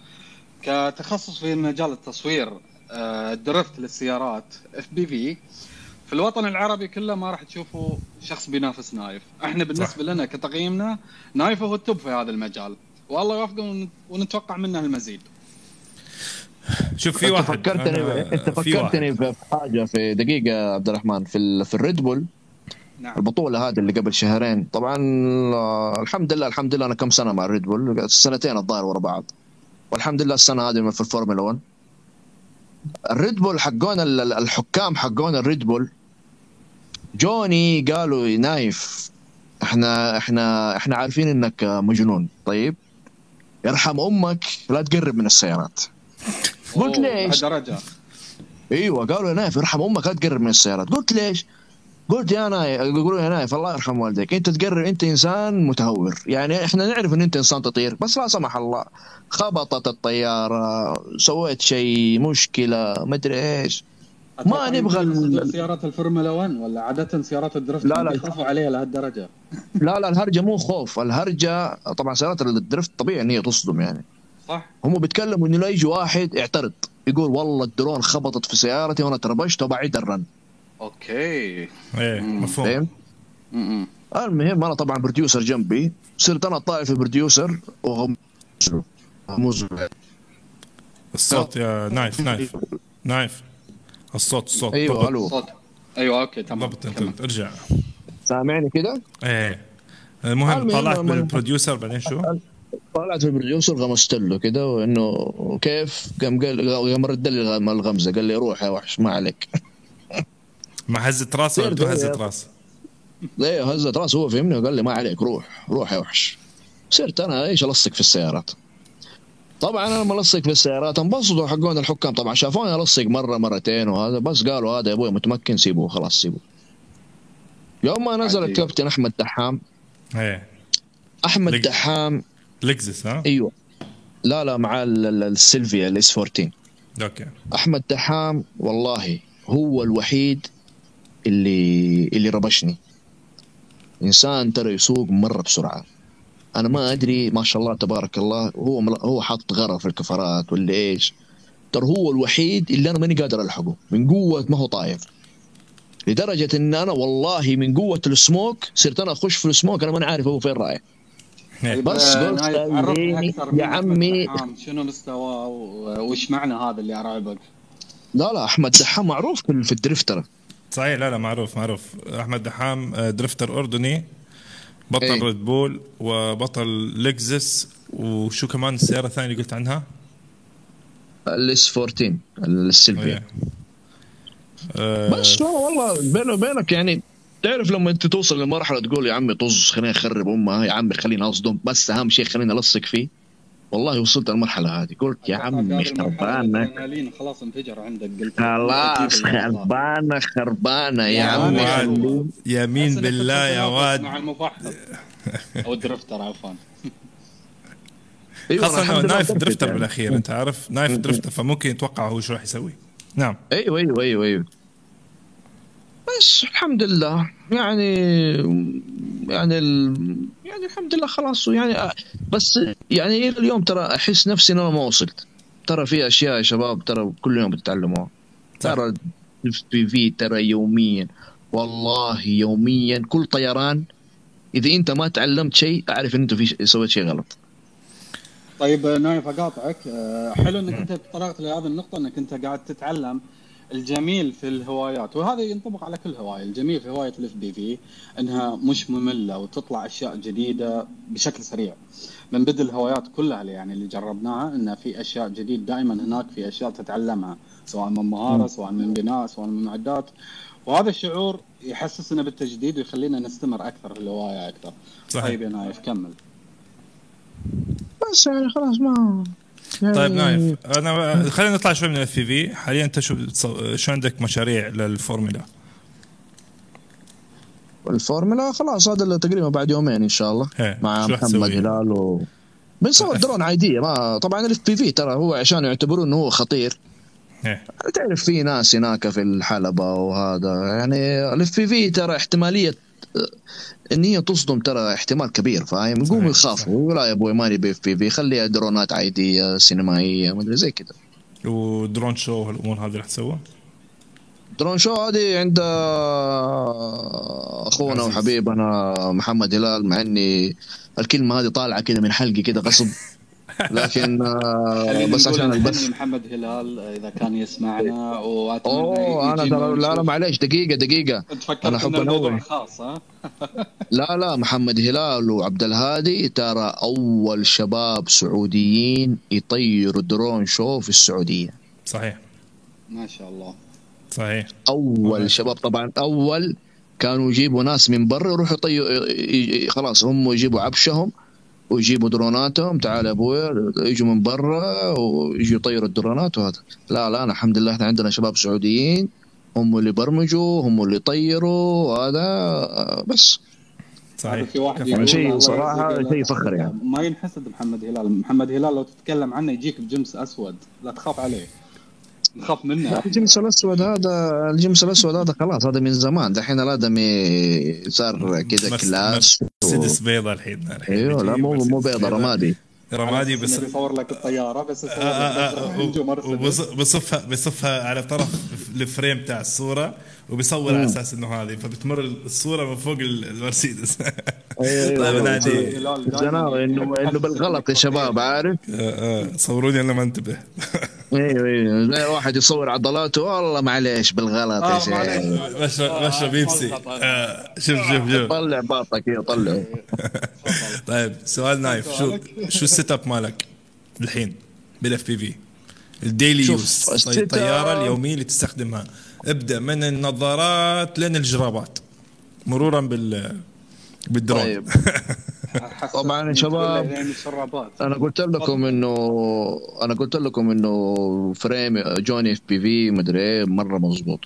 كتخصص في مجال التصوير آه، drift للسيارات FPV في الوطن العربي كله ما راح تشوفوا شخص بينافس نايف. إحنا بالنسبة صح. لنا كتقييمنا نايف هو ال top في هذا المجال. والله يوفقه ون- ونتوقع منه المزيد. شوف في أنت واحد. فكرتني أنا- أنت في واحد. فكرتني في حاجة في دقيقة يا عبد الرحمن في ال... في ال Red Bull. نعم. البطولة هذه اللي قبل شهرين. طبعا آه، الحمد لله الحمد لله أنا كم سنة مع ال Red Bull؟ سنتين الظاهر ورا بعض. والحمد لله السنة هذه في الفورمولا 1 ال Red Bull حقون ال- ال- الحكام حقون ال Red Bull جوني قالوا نايف إحنا إحنا إحنا عارفين إنك مجنون. طيب يرحم أمك لا تقرب من السيارات. قلت ليش؟ أيوه قالوا يا نايف ارحم أمك لا تقرب من السيارات. قلت ليش؟ قلت يا نايف يقولوا يا نايف الله يرحم والديك أنت تقرب أنت إنسان متهور. يعني إحنا نعرف إن أنت إنسان تطير بس لا سمح الله. خبطت الطيارة سويت شيء مشكلة مدري إيش. أتوقع نبغى ال- سيارات الفورمولا 1 ولا عادة سيارات ال drift لا، لا. يخافوا عليها لهالدرجة. [LAUGHS] لا لا الهرجة مو خوف. الهرجة طبعا سيارات ال drift طبيعي إن هي تصدم يعني. صح؟ هم بيتكلموا إنه لا يجي واحد يعترض. يقول والله الدرون خبطت في سيارتي وأنا تربشت وبعيد ال run. okay. إيه. مفهوم. المهم أنا طبعا producer جنبي. صرت أنا طالع في producer غموز الصوت يا نايف نايف. نايف. الصوت الصوت أيوه ضبط. ألو صوت أيوه okay تمام ضبط. أنت ارجع سامعني كده؟ إيه المهم طلعت من. ال producer بعدين شو؟ طلعت ال producer غمزت له كده وإنه كيف؟ قام قال قام رد لي الغ- الغمزة قال لي روح يا وحش ما عليك مع هزة راسه ولا سير بدون زي- هزة راس؟ ليه هزت راسه هو فهمني وقال لي ما عليك روح روح يا وحش صرت أنا إيش ألصق في السيارات طبعا أنا ملصق في السيارات انبسطوا حقون الحكام. طبعا شافوني ألصق مرة مرتين وهذا بس قالوا هذا يا أبوي متمكن سيبوه خلاص سيبوه. يوم ما نزل. الكابتن أحمد دحام إيه. أحمد لك- دحام لكزس ها؟ أيوه. لا لا مع ال- ال- السيلفيا ال S 14 okay. أحمد دحام والله هو الوحيد اللي اللي ربشني. إنسان ترى يسوق مرة بسرعة. أنا ما أدري ما شاء الله تبارك الله هو مل... هو حاط غرة في الكفرات ولا إيش. ترى هو الوحيد اللي أنا ماني قادر ألحقه من قوة ما هو طاير لدرجة إن أنا والله من قوة السموك صرت أنا أخش في السموك أنا ماني عارف هو فين رايح. إيه. بس آه، قلت يا عمي. شنو مستواه و- وش معنى هذا اللي ارعبك؟ لا لا أحمد دحام معروف في في الدريفت ترى صحيح لا لا معروف معروف. أحمد دحام آه، drifter أردني. بطل إيه. ريد بول وبطل لكزس وشو كمان السيارة الثانية اللي قلت عنها؟ ال S 14 السيلفيا آه، بس والله والله بيني وبينك يعني تعرف لما أنت توصل لمرحلة تقول يا عمي طز خليني أخرب أمها يا عمي خليني أصدم بس أهم شيء خليني ألصق فيه والله وصلت المرحله هذه. قلت يا عمي الادرينالين خلاص انفجر عندك. قلت خلاص. خربانة خربانة يا يا عمي. يمين بالله يا واد؟ مع [LAUGHS] أو ال drifter عفوا. أيوة، خاصة انه نايف drift drifter يعني. بالأخير أنت عارف؟ نايف drifter فممكن يتوقع هو شو راح يسوي. نعم. أيوه أيوه أيوه أيوه. بس الحمد لله. يعني يعني ال... يعني الحمد لله خلاص. يعني بس يعني إلى اليوم ترى أحس نفسي إن أنا ما وصلت. ترى في أشياء يا شباب ترى كل يوم بتتعلموها. ترى في في ترى يوميا والله يوميا كل طيران إذا أنت ما تعلمت شيء أعرف إن أنت في سويت شيء غلط. طيب نايف أقاطعك. أه، حلو إنك أنت تطرقت لهذه النقطة إنك أنت قاعد تتعلم. الجميل في الهوايات وهذا ينطبق على كل هواية الجميل في هواية ال FPV إنها مش مملة وتطلع أشياء جديدة بشكل سريع. من بدء الهوايات كلها اللي يعني اللي جربناها إن في أشياء جديد دائما هناك في أشياء تتعلمها سواء من مهاره سواء من بناء سواء من معدات. وهذا الشعور يحسسنا بالتجديد ويخلينا نستمر أكثر في الهواية أكثر. صحيح. طيب يا نايف كمل. بس يعني خلاص ما طيب نايف أنا خلينا نطلع شوي من ال FPV حاليا أنت شو شو عندك مشاريع للفورمولا؟ الفورمولا خلاص هذا اللي تقريبا بعد يومين إن شاء الله إيه، مع محمد؟ هلال و بنصور درون عادية ما طبعا ال FPV ترى هو عشان يعتبرون إنه هو خطير. إيه. تعرف في ناس هناك في الحلبة وهذا يعني ال FPV ترى احتمالية ان هي تصدم ترى احتمال كبير فاهم؟ يقوموا يخافوا لا يا أبوي ماني ب FPV خليها درونات عادية سينمائية مدري زي كذا. ودرون شو والامور هذه راح تسوى؟ درون شو هذه عند أخونا. وحبيبنا محمد هلال مع إني الكلمة هذه طالعة كذا من حلقي كذا غصب. [LAUGHS] [LAUGHS] لكن آه، بس عشان البث محمد هلال إذا كان يسمعنا وأتمنى أوه أنا ترى لا لا. معليش دقيقة دقيقة. انت فكرت أنا إن أحب الموضوع أنوه. خاص ها؟ [LAUGHS] لا لا محمد هلال وعبد الهادي ترى أول شباب سعوديين يطيروا درون شو في السعودية. صحيح. ما شاء الله. صحيح. أول شباب طبعا أول كانوا يجيبوا ناس من برا يروحوا يطيروا خلاص هم يجيبوا عبشهم ويجيبوا دروناتهم تعال يا أبوي يجوا من برا ويجوا يطيروا الدرونات وهذا. لا لا أنا الحمد لله إحنا عندنا شباب سعوديين هم اللي برمجوا هم اللي طيروا وهذا بس. هذا صحيح في واحد شيء يجزيك شيء فخر يعني. ما ينحسد محمد هلال. محمد هلال لو تتكلم عنه يجيك بجمس أسود. لا تخاف عليه. نخاف منه. الجمس الأسود هذا الجمس الأسود هذا خلاص هذا من زمان. دحين الادمي صار كذا class و... مرسيدس بيضة الحين الحين أيوه لا مو مو بيضة رمادي. رمادي بس بيصور لك الطيارة بس آه، آه، آه، بصفها بصفها على طرف ال frame تاع الصورة وبيصور على أساس إنه هذه. فبتمر الصورة من فوق ال- المرسيدس. [LAUGHS] طيب نادي. هلال دايماً زناوي انه إنه بالغلط يا شباب عارف؟ صوروني أنا ما انتبه. [LAUGHS] أيوه أيوه واحد يصور عضلاته والله معليش بالغلط يا آه، شيخ. معليش. بشرب بشرب بيبسي. آه، شوف شوف شوف. طلع باطك طلعه [LAUGHS] طيب سؤال نايف. شو شو ال setup مالك الحين بال FPV ال daily use الطياره اليومية اللي تستخدمها. ابدأ من النظارات لين الجرابات مرورا بال بالدرون. طيب. [LAUGHS] طبعاً يا شباب، أنا قلت لكم إنه أنا قلت لكم إنه frame جوني FPV مدري إيه مرة مضبوط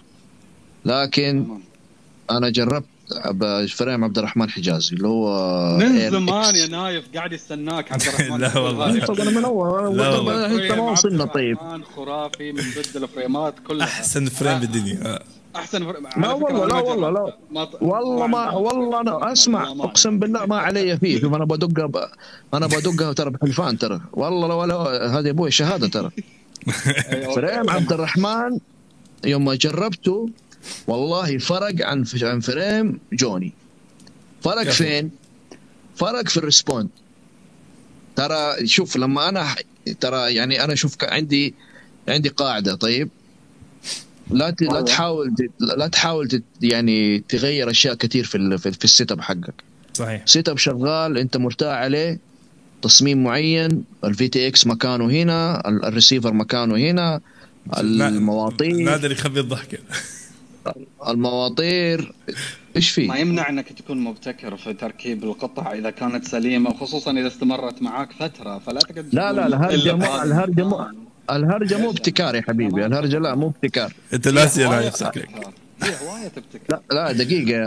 لكن. أنا جربت frame عبد الرحمن حجازي اللي هو من زمان. يا نايف قاعد يستناك عبد [LAUGHS] الرحمن لا والله. طب أنا من أول لا طب والله. انت ما وصلنا طيب خرافي من ضد الفريمات كلها أحسن frame بالدنيا آه. أحسن فكرة والله، لا ما والله، لا. ما والله ما والله أنا أسمع ما- أقسم بالله ما علي فيه شوف أنا بدقها. أنا بدقها ترى بحلفان ترى والله ولا هذه أبوي شهادة ترى أيوة. frame عبد الرحمن يوم ما جربته والله فرق عن عن frame جوني فرق؟ فين؟ فرق في ال respond ترى شوف لما أنا ترى يعني أنا شوف عندي عندي قاعدة طيب لا ت- لا أيوة. تحاول ت- لا تحاول تت- يعني تغير أشياء كثير في ال- في, في ال setup حقك صحيح setup شغال أنت مرتاح عليه تصميم معين ال VTX مكانه هنا ال- الريسيفر مكانه هنا المواطير نادر يخبي الضحكة المواطير إيش ما في؟ يمنع إنك تكون مبتكر في تركيب القطع إذا كانت سليمة وخصوصا إذا استمرت معاك فترة فلا تقعد لا لا الهرجه. الهرجه الهرجة مو ابتكار يا حبيبي الهرجة لا مو ابتكار. انت نايف شكلك تبتكر. هي هوايه تبتكر لا لا دقيقة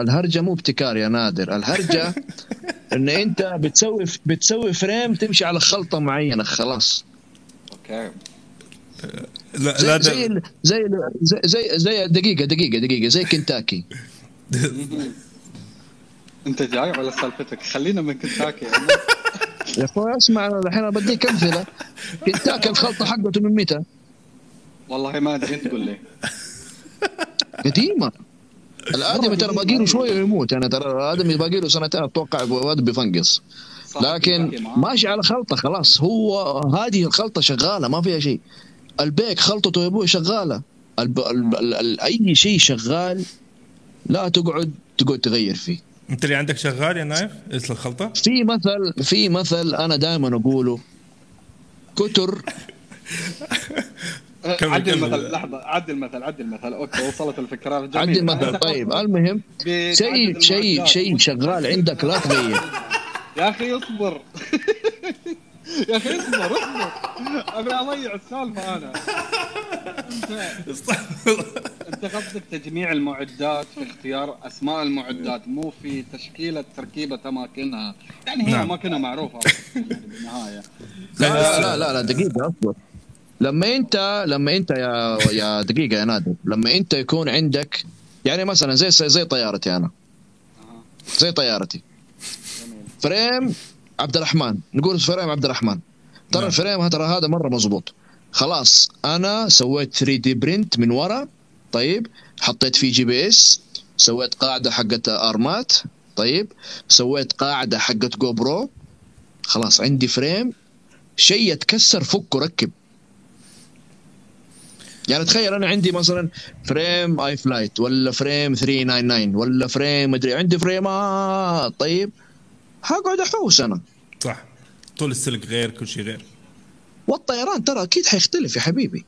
الهرجة مو ابتكار يا نادر. الهرجة [LAUGHS] إن أنت بتسوي بتسوي frame تمشي على خلطة معينة خلاص. okay. لا زي لا. زي ال- زي زي زي, زي دقيقة دقيقة دقيقة زي كنتاكي. [LAUGHS] [LAUGHS] أنت جاي ولا سالفتك. خلينا من كنتاكي. يا أخوي اسمع الحين بديك أمثلة. كنتاكي الخلطة حقته من متى؟ والله ما أدري أنت قول لي. قديمة. الآدمي ترى باقي له شوية ويموت يعني ترى الآدمي باقي له سنتين أتوقع واد بيفنقص لكن. ماشي على خلطة خلاص. هو هذه الخلطة شغالة ما فيها شيء. البيك خلطته يا أبوي شغالة. الب... ال... ال... ال... أي شيء شغال لا تقعد تقعد تغير فيه. انت اللي عندك شغال يا نايف؟ اسم الخلطة؟ في مثل في مثل أنا دائما أقوله. كتر. [LAUGHS] كمل. المثل لحظة. عدل المثل عدل المثل. أوكي وصلت الفكرة. جميل. عدي المثل. طيب المهم شيء شيء شيء شغال عندك لا تغير. [LAUGHS] يا أخي اصبر. [LAUGHS] يا أخي اصبر اصبر. أبي أضيع السالفة أنا. انت قصدك تجميع المعدات في اختيار أسماء المعدات مو في تشكيله تركيبه اماكنها يعني هي نعم. اماكنها معروفة يعني بالنهايه لا لا لا لا, دقيقة أصبر. لما أنت لما أنت يا يا دقيقة يا نادر لما أنت يكون عندك يعني مثلا زي زي طيارتي أنا. زي طيارتي. frame عبد الرحمن. نقول frame عبد الرحمن. ترى نعم. ال frame ترى هذا مرة مزبوط خلاص أنا سويت 3D print من ورا طيب حطيت فيه GPS سويت قاعدة حقت أرمات طيب سويت قاعدة حقت جو برو خلاص عندي frame شيء يتكسر فك وركب. يعني تخيل أنا عندي مثلا frame iFlight ولا frame 399 ولا frame مدري عندي فريمات طيب حقعد أحوس أنا. صح. طول السلك غير كل شيء غير. والطيران ترى أكيد حيختلف يا حبيبي.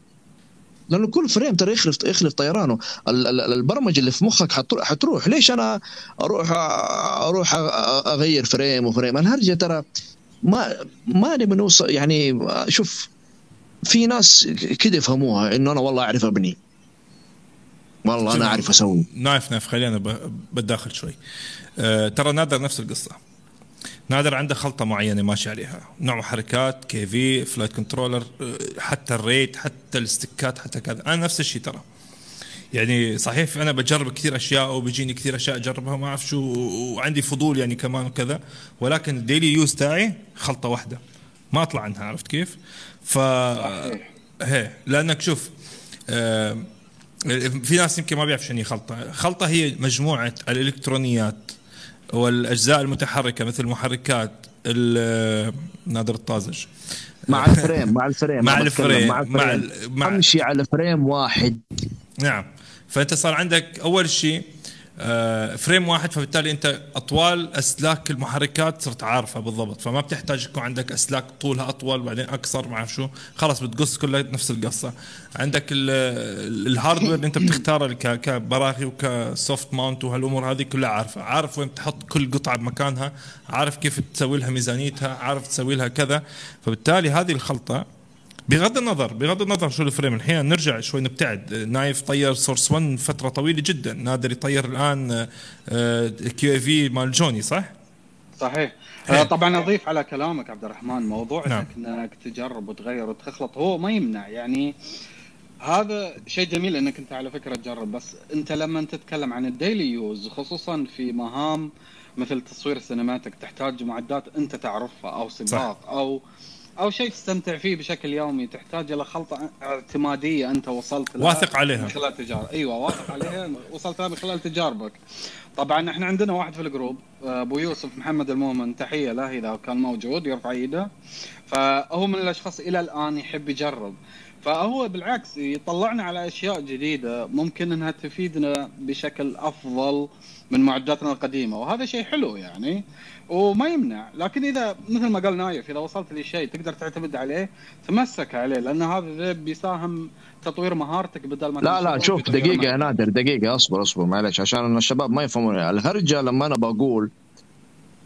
لأنه كل frame ترى يخلف يخلف طيرانه. ال- ال- البرمجة اللي في مخك حتروح, ليش أنا أروح أروح أغير frame و frame؟ الهرجة ترى ما ما نبي نوصل يعني شوف في ناس كده يفهموها إنه أنا والله أعرف أبني. والله أنا أعرف أسوي. نايف نايف خلينا بتداخل شوي. أه ترى نادر نفس القصة. نادر عنده خلطة معينة ماشي عليها. نوع محركات KV flight controller حتى ال rate حتى الاستكات حتى كذا. أنا نفس الشيء ترى. يعني صحيح أنا بجرب كثير أشياء وبيجيني كثير أشياء أجربها ما أعرف شو وعندي فضول يعني كمان وكذا. ولكن ال daily use تاعي خلطة واحدة. ما أطلع عنها عرفت كيف؟ ف هي لأنك شوف آه في ناس يمكن ما بيعرف شنو خلطة، خلطة هي مجموعة الإلكترونيات. والاجزاء المتحركة مثل المحركات ال- نادر الطازج. مع الفريم مع الفريم مع أنا بتكلم الفريم، مع مع الفريم ال- مع- أمشي على frame واحد. نعم. فأنت صار عندك أول شيء آه، frame واحد فبالتالي انت أطوال أسلاك المحركات صرت عارفها بالضبط فما بتحتاج يكون عندك أسلاك طولها أطول بعدين اقصر ما شو. خلاص بتقص كلها نفس القصة. عندك ال- ال- ال hardware اللي انت بتختاره كبراغي وك soft mount وهالأمور هذه كلها عارفة. عارف وين تحط كل قطعة بمكانها عارف كيف تسوي لها ميزانيتها عارف تسوي لها كذا. فبالتالي هذه الخلطة بغض النظر بغض النظر شو ال frame الحين نرجع شوي نبتعد. نايف طير Source One فترة طويلة جدا. نادر يطير الآن QAV مال جوني صح؟ صحيح. هي. آه، طبعا أضيف على كلامك عبد الرحمن موضوع نعم. انك إنك تجرب وتغير وتخلط. هو ما يمنع. يعني هذا شيء جميل إنك أنت على فكرة تجرب. بس أنت لما تتكلم عن ال daily use خصوصا في مهام مثل تصوير ال cinematic تحتاج معدات أنت تعرفها أو سباق أو أو شيء تستمتع فيه بشكل يومي تحتاج إلى خلطة اعتمادية أنت وصلت لها واثق عليها. من خلال تجارب أيوه واثق عليها وصلت لها من خلال تجاربك طبعا إحنا عندنا واحد في الجروب أبو يوسف محمد المؤمن تحية له إذا كان موجود يرفع ايده فهو من الأشخاص إلى الآن يحب يجرب. فهو بالعكس يطلعنا على أشياء جديدة ممكن إنها تفيدنا بشكل أفضل من معداتنا القديمة. وهذا شيء حلو يعني. وما يمنع. لكن إذا مثل ما قال نايف إذا وصلت لشيء تقدر تعتمد عليه تمسك عليه لأن هذا بيساهم تطوير مهارتك بدل ما لا لا شوف دقيقة يا. نادر دقيقة أصبر أصبر معلش عشان الشباب ما يفهمون. الهرجة لما أنا بقول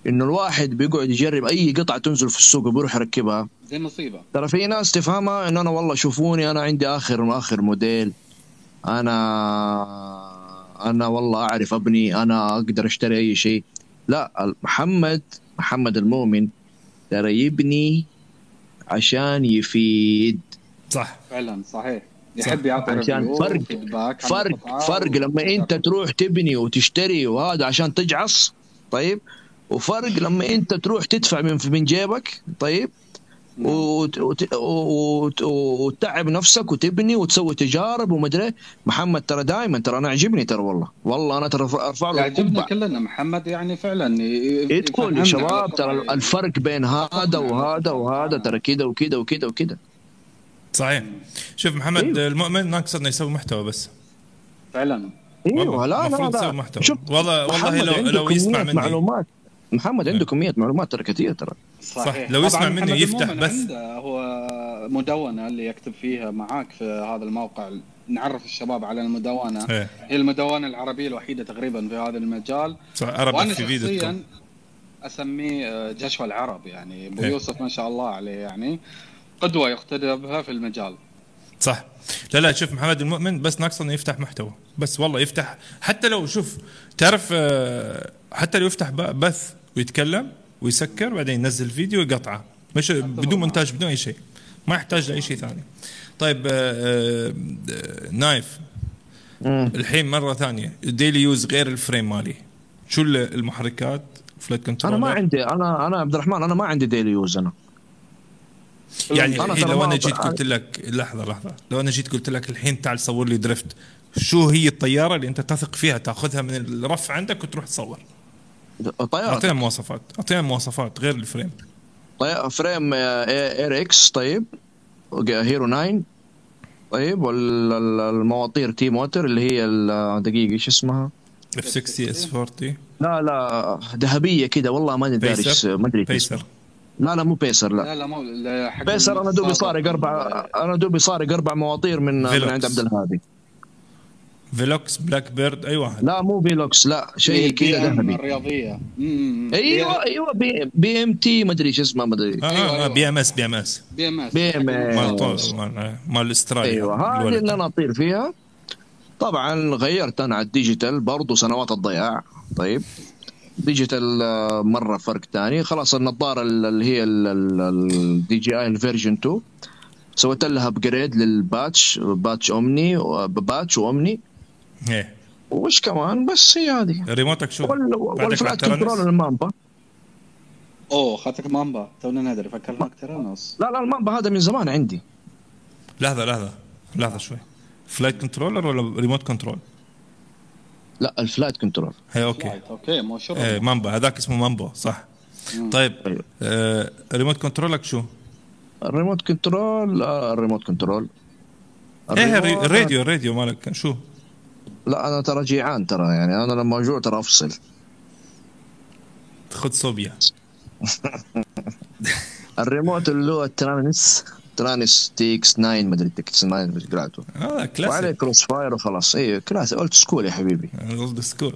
إنه الواحد بيقعد يجرب أي قطعة تنزل في السوق وبيروح يركبها. دي مصيبه ترى في ناس تفهمها ان أنا والله شوفوني أنا عندي آخر آخر موديل. أنا أنا والله أعرف أبني أنا أقدر أشتري أي شيء. لا محمد محمد المؤمن ترى يبني عشان يفيد. صح. فعلا صحيح. يحب يعطي عشان فرق- فرق فرق لما انت تروح تبني وتشتري وهذا عشان تجعص طيب؟ وفرق لما انت تروح تدفع من من جيبك طيب؟ وتتعب نفسك وتبني وتسوي تجارب ومدري محمد ترى دائما ترى أنا عجبني ترى والله. والله أنا ترى أرفع له يعجبنا القبعة. كلنا محمد يعني فعلا ي- ادخل يفهمنا يا شباب ترى. الفرق بين هذا وهذا وهذا ترى كذا وكذا وكذا وكذا. صحيح. شوف محمد أيوه. المؤمن ناقص إنه يسوي محتوى بس. فعلا. أيوه والله لا لا لا. محتوى. شوف والله- والله لو- عنده لو يسمع مني. معلومات. محمد عنده كمية معلومات ترى كثير ترى. صحيح. لو يسمع مني يفتح. عنده هو مدونة اللي يكتب فيها معاك في هذا الموقع. نعرف الشباب على المدونة. إيه. هي المدونة العربية الوحيدة تقريبا في هذا المجال. صح وأنا في فيديو شخصيا أسميه آه، جشوى العرب يعني أبو إيه. يوسف ما شاء الله عليه يعني قدوة يقتدى بها في المجال. صح. لا لا شوف محمد المؤمن بس ناقص انه يفتح محتوى. بس والله يفتح. حتى لو شوف تعرف آه، حتى لو يفتح ب- بث ويتكلم ويسكر بعدين ينزل فيديو ويقطعه مش بدون مونتاج بدون أي شيء. ما يحتاج لأي شيء ثاني. طيب آه، آه، نايف. الحين مرة ثانية. ال daily use غير ال frame مالي. شو ال- المحركات؟ flight control أنا ما عندي أنا أنا عبد الرحمن أنا ما عندي daily use أنا. يعني أنا لو أنا جيت قلت لك لحظة لحظة. لو أنا جيت قلت لك الحين تعال صور لي درفت شو هي الطيارة اللي أنت تثق فيها تأخذها من الرف عندك وتروح تصور؟ طيارة. اعطينا مواصفات. اعطينا مواصفات غير الفريم. طيب فريم آه، اير إكس طيب. هيرو 9 طيب والمواطير تي موتر اللي هي دقيقة إيش اسمها؟ اف 60 اس 40 لا لا ذهبية كده والله ماني داري إيش- بيسر ما أدري. بيسر. لا لا مو بيسر لا. لا لا مو بيسر أنا دوبي. سارق أربع أنا دوبي سارق أربع مواطير من من. عند عبد الهادي. فيلوكس بلاك بيرد أي واحد. لا مو بيلوكس لا شيء كذا ذهبي. الرياضية. أيوه أيوه بي, بي إم تي ما أدري إيش اسمها ما أدري. آه أيوة، آه أيوة. بي إم إس بي إم إس. بي إم إس. بي إم إس. مال مال مال الاسترالي أيوه هذه. اللي أنا أطير فيها. طبعا غيرت أنا على الديجيتال برضو سنوات الضياع. طيب digital آه، مرة فرق تاني. خلاص النظارة ال- اللي هي ال DJI ال version 2 سويت لها upgrade لل patch patch omni patch و omni إيه. وش كمان؟ بس هي هذه. ريموتك شو؟ وال- وال flight؟ control ال Mamba؟ أوه خاطرك Mamba. تونا ندري فكرناك Taranis لا لا ال Mamba هذا من زمان عندي. لحظة لحظة لحظة شوي. flight controller ولا remote control؟ لا ال flight control هي okay. okay مو شرب إيه Mamba. هذاك اسمه Mambo صح. طيب أيوة. آه remote control ك شو؟ ال remote control آه ال remote control إيه ال remote- الراديو الراديو مالك. شو؟ لا أنا ترى جيعان ترى يعني أنا لما أجوع ترى أفصل. خذ صوبيا. [LAUGHS] الريموت اللي هو ال Taranis Taranis TX 9 مدري TX 9 مدري قراته هذا وعليه classic Cross fire وخلاص. اي classic old school يا حبيبي. old school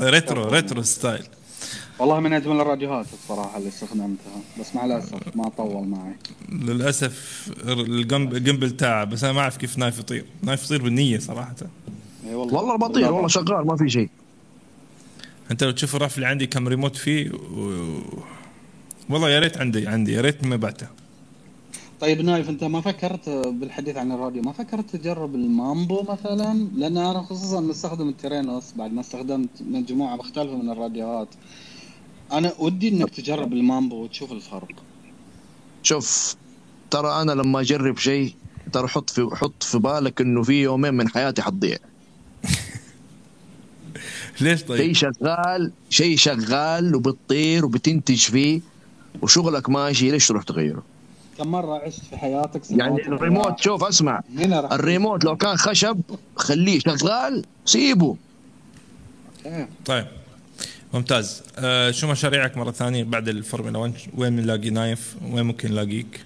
retro retro style والله من أجمل الراديوهات الصراحة اللي استخدمتها بس مع الأسف ما طول معي. للأسف ال gimb- ال gimbal تاعه بس أنا ما أعرف كيف نايف يطير. نايف يطير بالنية صراحة. اي والله. بطير والله شغال ما في شيء. أنت لو تشوف الرف اللي عندي كم ريموت فيه و... والله يا ريت عندي عندي يا ريت ما بعته. طيب نايف أنت ما فكرت بالحديث عن الراديو ما فكرت تجرب ال Mambo مثلا؟ لأن أنا خصوصا مستخدم ال Taranis بعد ما استخدمت مجموعة مختلفة من الراديوهات. أنا ودي إنك تجرب ال Mambo وتشوف الفرق. شوف ترى أنا لما أجرب شيء ترى حط في حط في بالك إنه في يومين من حياتي حتضيع. ليش شيء طيب؟ شغال شيء شغال وبتطير وبتنتج فيه وشغلك ماشي ليش تروح تغيره؟ كم مرة عشت في حياتك يعني الريموت شوف اسمع الريموت لو كان خشب خليه شغال سيبه. طيب ممتاز. آه شو مشاريعك مرة ثانية بعد الفورمولا 1 وين بنلاقي نايف؟ وين ممكن نلاقيك؟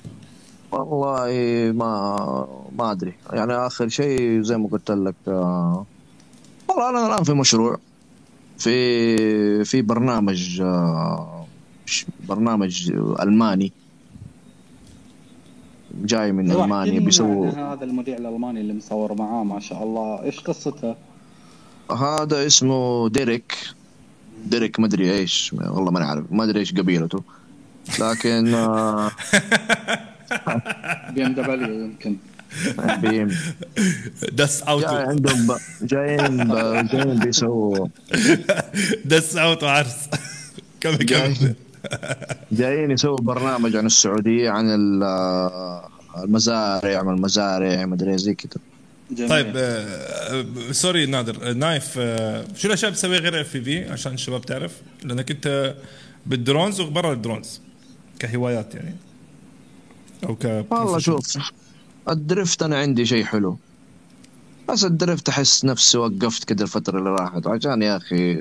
والله ما ما أدري. يعني آخر شيء زي ما قلت لك آه، والله أنا الآن في مشروع. في في برنامج آه، برنامج ألماني. جاي من ألمانيا بيسووا هذا المذيع الألماني اللي مصور معاه ما شاء الله إيش قصته؟ هذا اسمه ديريك. ديريك مدري إيش والله ما نعرف ما أدري إيش قبيلته. لكن آه، [LAUGHS] بي إم دبليو يمكن. دس اوت جاي عندهم ب- جايين ب- جايين بيسووا دس اوت وعرس كم كم؟ جاي- جايين يسووا برنامج عن السعودية عن ال- المزارع ما المزارع ما أدري زي كذا جميل. طيب آه، آه، سوري نادر. آه، نايف آه، شو الأشياء بتسويها غير اف في عشان الشباب تعرف؟ لأنك أنت بالدرونز وبرا الدرونز كهوايات يعني OK والله شوف ال drift أنا عندي شيء حلو. بس ال drift أحس نفسي وقفت كذا الفترة اللي راحت. عشان يا أخي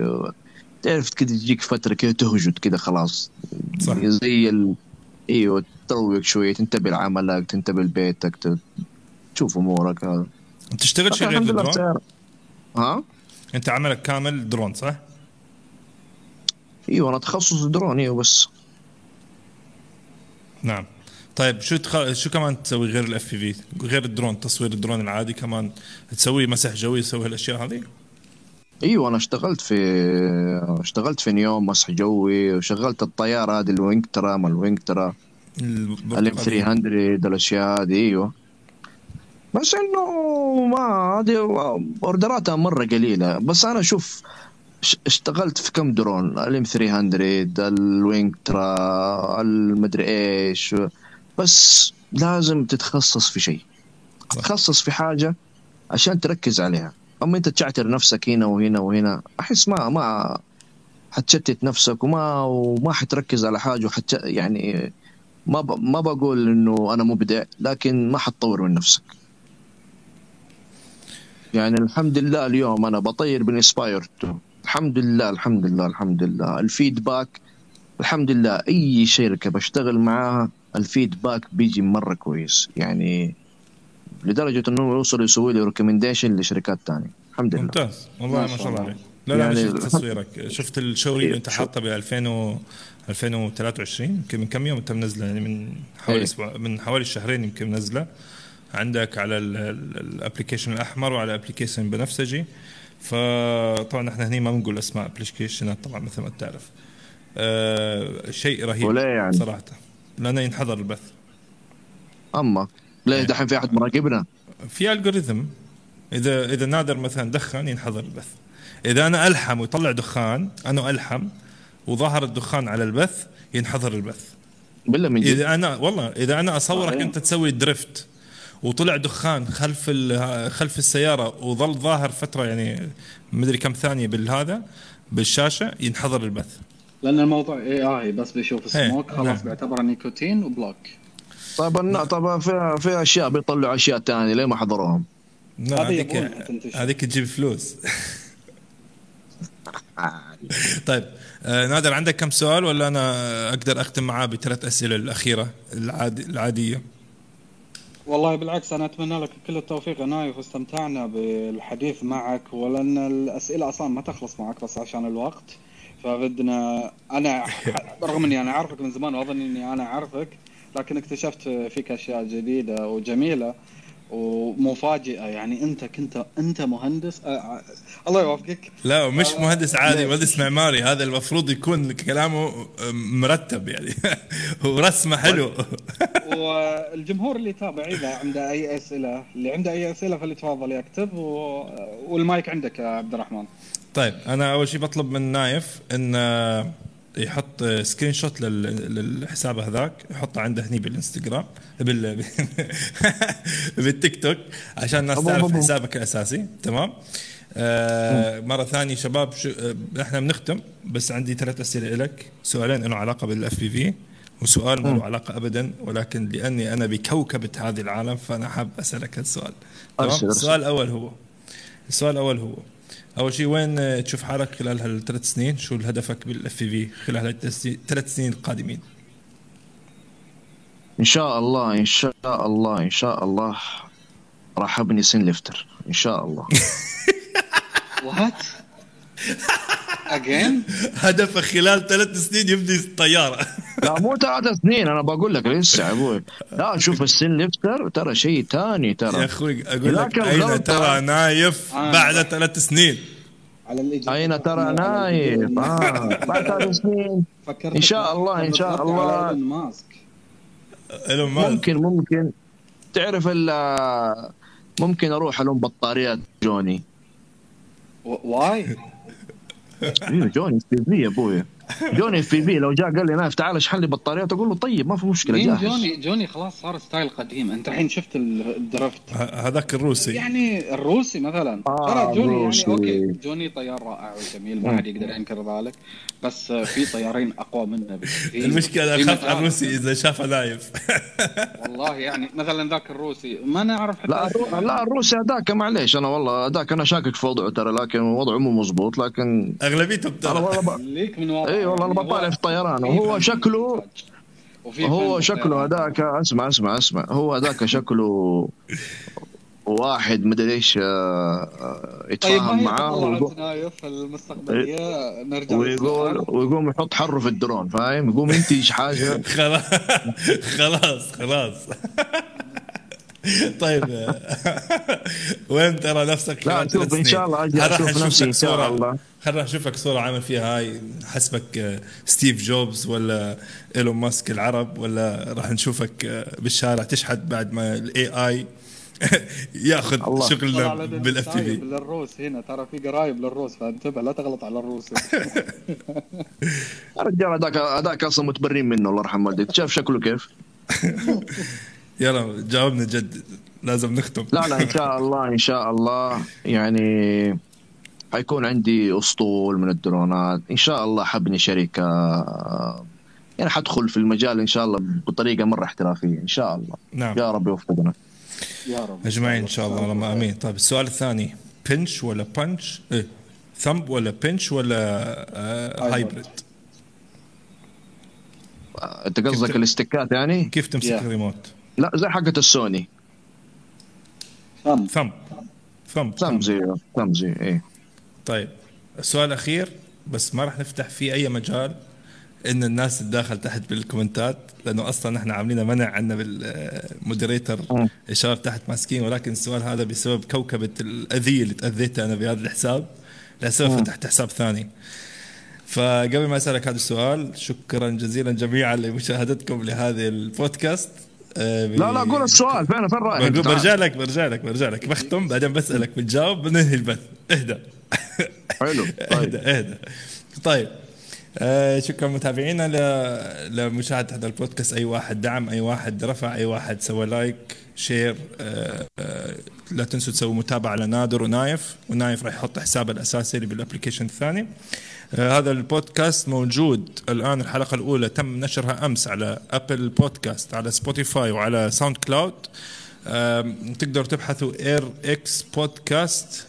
تعرف كذا تجيك فترة كذا تهجد كذا خلاص. صح. زي ال... إيوه تروق شوية تنتبه لعملك تنتبه لبيتك تشوف أمورك. هذا تشتغل شيء غير الدرون. ها؟ أنت عملك كامل درون صح؟ إيوه أنا تخصص درون إيوه بس. نعم. طيب شو تخ... شو كمان تسوي غير ال FPV غير الدرون تصوير الدرون العادي كمان. تسوي مسح جوي تسوي هالأشياء هذه؟ أيوه أنا اشتغلت في اشتغلت في نيوم مسح جوي وشغلت الطيارة هذه ال Wingtra ما ال Wingtra ال M البرتقالية. 300 الأشياء هذه أيوه. بس إنه ما هذه أوردراتها مرة قليلة. بس أنا أشوف اشتغلت في كم درون؟ ال M 300 ال Wingtra المدري إيش. بس لازم تتخصص في شيء. تتخصص في حاجة عشان تركز عليها. أما أنت تشعتر نفسك هنا وهنا وهنا أحس ما ما حتشتت نفسك وما وما حتركز على حاجة وحت يعني ما ب... ما بقول إنه أنا مبدع لكن ما حتطور من نفسك. يعني الحمد لله اليوم أنا بطير بال Inspire الحمد لله الحمد لله الحمد لله. ال feedback الحمد لله. أي شركة بشتغل معاها ال feedback بيجي مرة كويس. يعني لدرجة إنه يوصل يسوي لي recommendation لشركات تانية. الحمد لله. ممتاز. والله ما شاء الله. عليك. لا لا يعني شفت [LAUGHS] تصويرك. شفت ال showreel اللي أنت. حاطه ب 2000 و 2023 يمكن من كم يوم انت منزله يعني من حوالي إيه. أسبوع من حوالي شهرين يمكن منزله عندك على ال application الأحمر وعلى ال application بنفسجي. فطبعا إحنا هني ما بنقول أسماء ابلكيشنات طبعا مثل ما بتعرف. آه شيء رهيب وليه يعني؟ صراحة. لأنه ينحضر البث. أما؟ ليه دحين في أحد مراقبنا؟ في algorithm إذا إذا نادر مثلا دخن ينحضر البث. إذا أنا ألحم ويطلع دخان أنا ألحم وظهر الدخان على البث ينحضر البث. بالله من جد؟ إذا أنا والله إذا أنا أصورك صحيح. أنت تسوي درفت وطلع دخان خلف ال- خلف السيارة وظل ظاهر فترة يعني مدري كم ثانية بالهذا بالشاشة ينحضر البث لأن الموضوع اي اي بس بيشوف إيه، السموك خلاص نعم. بيعتبره نيكوتين وبلوك طيب النا- طب في في أشياء بيطلعوا أشياء ثانية ليه ما حضروهم؟ هذيك. هذيك تجيب فلوس [LAUGHS] طيب آه نادر عندك كم سؤال ولا أنا أقدر أختم معاه بثلاث أسئلة الأخيرة العادي العادية والله بالعكس أنا أتمنى لك كل التوفيق. يا نايف واستمتعنا بالحديث معك ولأن الأسئلة أصلا ما تخلص معك بس عشان الوقت. فبدنا أنا [LAUGHS] رغم إني أنا أعرفك من زمان وأظن إني أنا أعرفك لكن اكتشفت فيك أشياء جديدة وجميلة. ومفاجئة يعني أنت كنت أنت مهندس أه الله يوفقك. لا مش مهندس عادي مهندس معماري. هذا المفروض يكون كلامه مرتب يعني [LAUGHS] ورسمة حلو. [LAUGHS] والجمهور اللي يتابع إذا عنده أي أسئلة اللي عنده أي أسئلة فليتفضل يكتب و... والمايك عندك يا عبد الرحمن. طيب أنا أول شيء بطلب من نايف إن آه، يحط screenshot لل- للحساب هذاك يحطه عنده هني بالإنستغرام بال [LAUGHS] بالتيك توك عشان الناس تعرف. حسابك الأساسي تمام؟ آه مرة ثانية شباب شو آه، إحنا بنختم بس عندي ثلاث أسئلة لك سؤالين له علاقة بالاف بي في وسؤال ما له علاقة ابدا ولكن لأني أنا بكوكبة هذه العالم فأنا حاب أسألك السؤال. تمام. السؤال الأول هو السؤال الأول هو أول شيء وين آه، تشوف حالك خلال هالثلاث سنين؟ شو هدفك بالأف في خلال هالثلاث سنين القادمين؟ إن شاء الله إن شاء الله إن شاء الله راح أبني cinelifter إن شاء الله. [LAUGHS] what [LAUGHS] again [LAUGHS] هدفك خلال ثلاث سنين يبني طيارة. لا مو ثلاث سنين أنا بقول لك لسه يا أبوي. لا شوف ال cinelifter ترى شيء ثاني يا ترى أخوي أقول لك لكن أين. ترى نايف آه. بعد ثلاث سنين؟ على الإجابة. أين ترى نايف؟ آه. بعد ثلاث سنين. فكرت إن شاء الله، إن شاء الله. ممكن ممكن. تعرف ال ممكن أروح ألوم بطاريات جوني. Why؟ أيوه جوني اف بي في يا أبوي جوني اف بي في لو جاء قال لي نايف تعال اشحن لي بطاريات. أقول له طيب ما في مشكلة جاهز. جوني؟ جوني خلاص صار style قديم. أنت الحين شفت ال- ال drift هذاك الروسي. يعني الروسي مثلا. آه، ترى جوني الروسي. يعني أوكي جوني طيار رائع وجميل ما حد يقدر ينكر ذلك بس في طيارين أقوى منه. بكثير [LAUGHS] المشكلة في اخاف على. الروسي إذا شافه نايف. [LAUGHS] والله يعني مثلا ذاك الروسي ما نعرف حتى لا. الرو- لا الروسي هذاك معليش أنا والله هذاك أنا شاكك في وضعه ترى لكن وضعه مو مزبوط لكن أغلبيتهم أنا ترى والله ب... ليك من وضع اي والله أنا بطالع في الطيران وهو شكله هو شكله. هذاك اسمع اسمع اسمع. هو هذاك شكله واحد مدري إيش آه، آه، طيب يتفاهم هي معاه ويقول- نايف المستقبليه نرجع ويقول. ويقوم يحط حره في الدرون فاهم؟ يقوم ينتج حاجة. [LAUGHS] خلاص خلاص خلاص. [LAUGHS] طيب. وين ترى نفسك لا، شوف، إن شاء الله أشوف نشوف نفسي إن شاء صورة- الله. خلنا أشوفك صورة عامل فيها؟ هاي حسبك آه، ستيف جوبز ولا إيلون ماسك العرب ولا راح نشوفك آه، بالشارع تشحت بعد ما ال AI [LAUGHS] ياخذ الله. شغلنا بالاف تي في للروس هنا ترى في قرايب للروس فانتبه لا تغلط على الروس. [LAUGHS] الرجال هذاك هذاك أصلا متبرين منه الله يرحم والديك. شاف شكله كيف؟ [LAUGHS] يلا جاوبنا جد لازم نختم. لا لا إن شاء [LAUGHS] الله إن شاء الله. يعني حيكون عندي أسطول من الدرونات. إن شاء الله حبني شركة. يعني حدخل في المجال إن شاء الله بطريقة مرة احترافية إن شاء الله. نعم. يا رب يوفقنا. يا رب أجمعين إن شاء الله. اللهم آمين. طيب السؤال الثاني. Pinch ولا punch؟ إيه. Thumb ولا pinch ولا آه hybrid أنت قصدك الاستكات يعني؟ كيف تمسك Yeah. الريموت؟ لا زي حقة السوني. thumb thumb thumb thumb زي thumb زي إيه. طيب السؤال الأخير بس ما راح نفتح فيه أي مجال إن الناس تتداخل تحت بالكومنتات لأنه أصلا إحنا عاملين منع عنا بالمودريتر. الشباب تحت ماسكين ولكن السؤال هذا بسبب كوكبة الأذية اللي تاذيتها أنا بهذا الحساب. لسبب فتحت حساب ثاني. فقبل ما أسألك هذا السؤال شكرا جزيلا جميعا لمشاهدتكم لهذه البودكاست. آه، ب- لا لا قول السؤال. فين فين أنت؟ برجع لك برجع لك برجع لك. بختم بعدين بسألك بتجاوب بننهي البث. اهدى. حلو [LAUGHS] اهدى طيب. اهدى. طيب. آه شكرا متابعينا ل... لمشاهدة هذا البودكاست. أي واحد دعم أي واحد رفع أي واحد سوى like share آه آه لا تنسوا تسووا متابعة لنادر ونايف. ونايف راح يحط حسابه الأساسي اللي بال application الثاني. آه هذا البودكاست موجود الآن الحلقة الأولى. تم نشرها أمس على Apple Podcast على Spotify وعلى SoundCloud آم، تقدروا تبحثوا Air X Podcast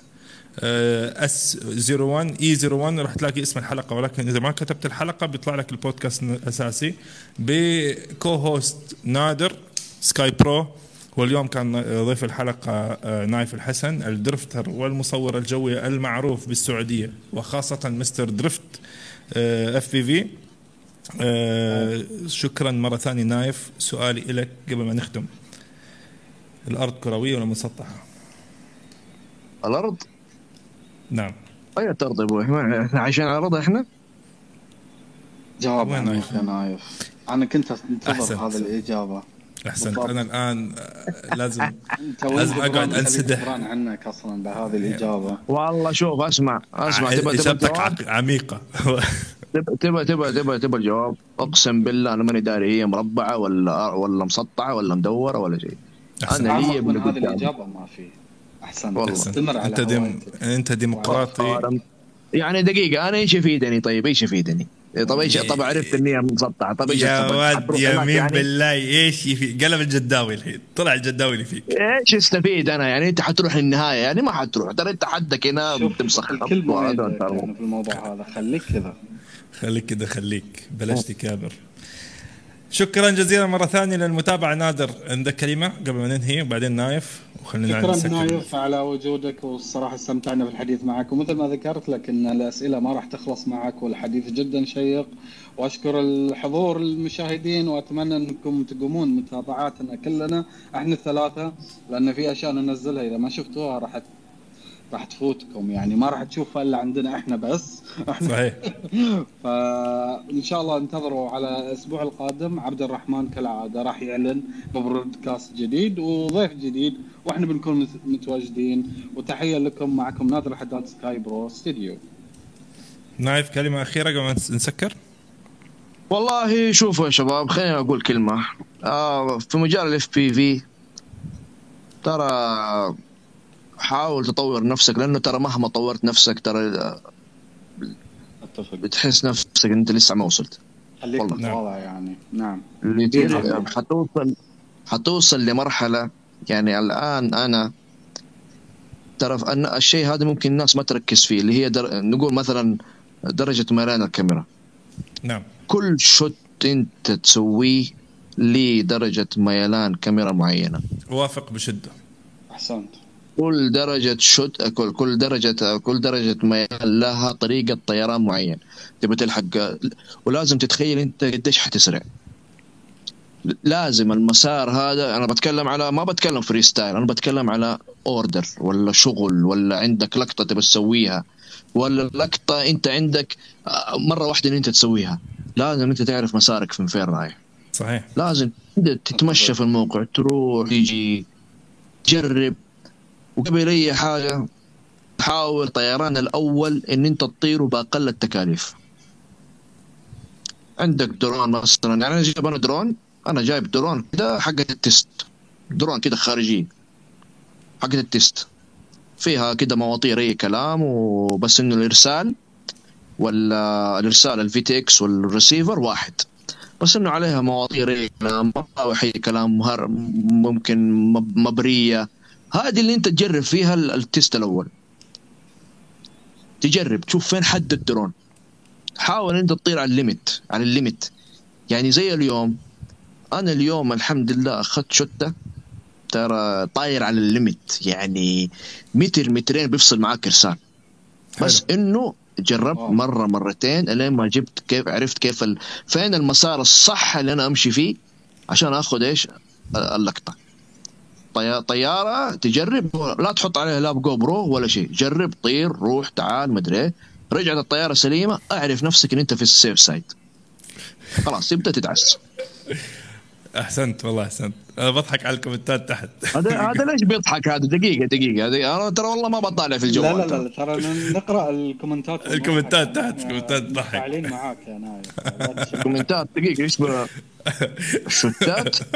S 01 E 01 راح تلاقي اسم الحلقة ولكن إذا ما كتبت الحلقة بيطلع لك البودكاست الأساسي. ب co-host نادر Sky Pro واليوم كان ضيف الحلقة آه، نايف الحسن ال drifter والمصور الجوي المعروف بالسعودية وخاصة Mr Drift FPV شكرا مرة ثانية نايف سؤالي لك قبل ما نختم. الأرض كروية ولا مسطحة؟ الأرض؟ نعم. أي أرض يا أبوي ما- إحنا عايشين على الأرض إحنا؟ جواب نايف؟ يا نايف. أنا كنت أحسنت. انتظر هذه بالضبط. أنا الآن آه، لازم [LAUGHS] انت لازم أنسدح. جبران عنك أصلا بهذه الإجابة. والله شوف أسمع أسمع. تبى تبى عق- عميقة. [LAUGHS] تبى تبى تبى تبى الجواب أقسم بالله أنا ماني داري هي مربعة ولا ولا مسطعة ولا مدورة ولا شيء. لي اعمق من هذه. الإجابة ما في. أحسنت. والله. استمر على أنت ديم. أنت ديمقراطي. يعني دقيقة أنا إيش يفيدني طيب؟ إيش يفيدني؟ طب إيش طب عرفت ان هي مسطحه طب إيش يا ولد يمين يعني؟ بالله إيش يفي قلب الجداوي الحين طلع الجداوي اللي فيك. إيش استفيد أنا يعني؟ أنت حتروح النهاية يعني؟ ما حتروح. ترى أنت حدك هنا بتمسخ. يعني في الموضوع هذا. خليك كذا. خليك كده خليك. بلاش تكابر. شكرا جزيلا مرة ثانية للمتابعة. نادر عندك كلمة قبل ما ننهي؟ وبعدين نايف وخلينا شكرا. نايف على وجودك والصراحة استمتعنا بالحديث معك. ومثل ما ذكرت لك إن الأسئلة ما راح تخلص معك والحديث جدا شيق. وأشكر الحضور المشاهدين وأتمنى أنكم تقومون متابعاتنا كلنا إحنا الثلاثة لأن في أشياء ننزلها إذا ما شفتوها راح راح تفوتكم يعني ما راح تشوفها إلا عندنا إحنا بس. إحنا [LAUGHS] صحيح فان شاء الله انتظروا على الأسبوع القادم عبد الرحمن كالعادة راح يعلن ببودكاست جديد وضيف جديد وإحنا بنكون مت- متواجدين. وتحية لكم معكم نادر حداد Sky Pro Studio. نايف كلمة أخيرة قبل ما نس- نسكر؟ والله شوفوا يا شباب خليني أقول كلمة. آه في مجال ال FPV ترى حاول تطور نفسك لأنه ترى مهما طورت نفسك ترى أتفق. بتحس نفسك إنت لسه ما وصلت. خليك والله. متواضع يعني. نعم. اللي نعم. حتوصل حتوصل لمرحلة يعني الآن أنا ترى أن الشيء هذا ممكن الناس ما تركز فيه اللي هي در... نقول مثلا درجة ميلان الكاميرا. نعم. كل شوت إنت تسويه لدرجة ميلان كاميرا معينة. وافق بشدة. أحسنت. كل درجة shot كل كل درجة كل درجة ميلان لها طريقة طيران معين. تبي تلحق ولازم تتخيل انت قديش حتسرع. لازم المسار هذا أنا بتكلم على ما بتكلم freestyle أنا بتكلم على order ولا شغل ولا عندك لقطة تبي تسويها ولا لقطة انت عندك آه، مرة واحدة إن انت تسويها. لازم انت تعرف مسارك من فين رايح. صحيح. لازم تتمشى في الموقع تروح تيجي تجرب. وقبل أي حاجة حاول طيران الأول إن أنت تطيره باقل التكاليف. عندك درون مثلا يعني أنا جايب أنا درون أنا جايب درون كده حقة ال test. درون كده خارجي حقة ال test. فيها كده مواطير أي كلام وبس إنه الإرسال ولا الإرسال ال VTX وال receiver واحد. بس إنه عليها مواطير أي كلام مراوح أي كلام ممكن مب- مبرية. هذه اللي انت تجرب فيها ال- ال test الأول. تجرب تشوف فين حد الدرون. حاول انت تطير على ال limit على ال limit يعني زي اليوم أنا اليوم الحمد لله أخذت شوتة. ترى طاير على ال limit يعني متر مترين بيفصل معاك ارسال بس إنه جربت. مرة مرتين إلين ما جبت كيف عرفت كيف ال... فين المسار الصح اللي أنا أمشي فيه عشان أخذ إيش؟ اللقطه طيارة تجرب لا تحط عليها لا GoPro ولا شيء جرب طير روح تعال مدري إيه. رجعت الطيارة سليمة أعرف نفسك إن أنت في ال safe side. خلاص تبدا تدعس أحسنت والله أحسنت. أنا بضحك على الكومنتات تحت. هذا [LAUGHS] هذا ليش بيضحك؟ هذا دقيقة دقيقة, دقيقة. أنا ترى والله ما بطالع في الجوال. لا لا لا ترى نقرأ الكومنتات. [LAUGHS] الكومنتات تحت، الكومنتات تضحك. فاعلين معاك يا نايف. لا تشك. كومنتات دقيقة إيش؟ الشتات [LAUGHS]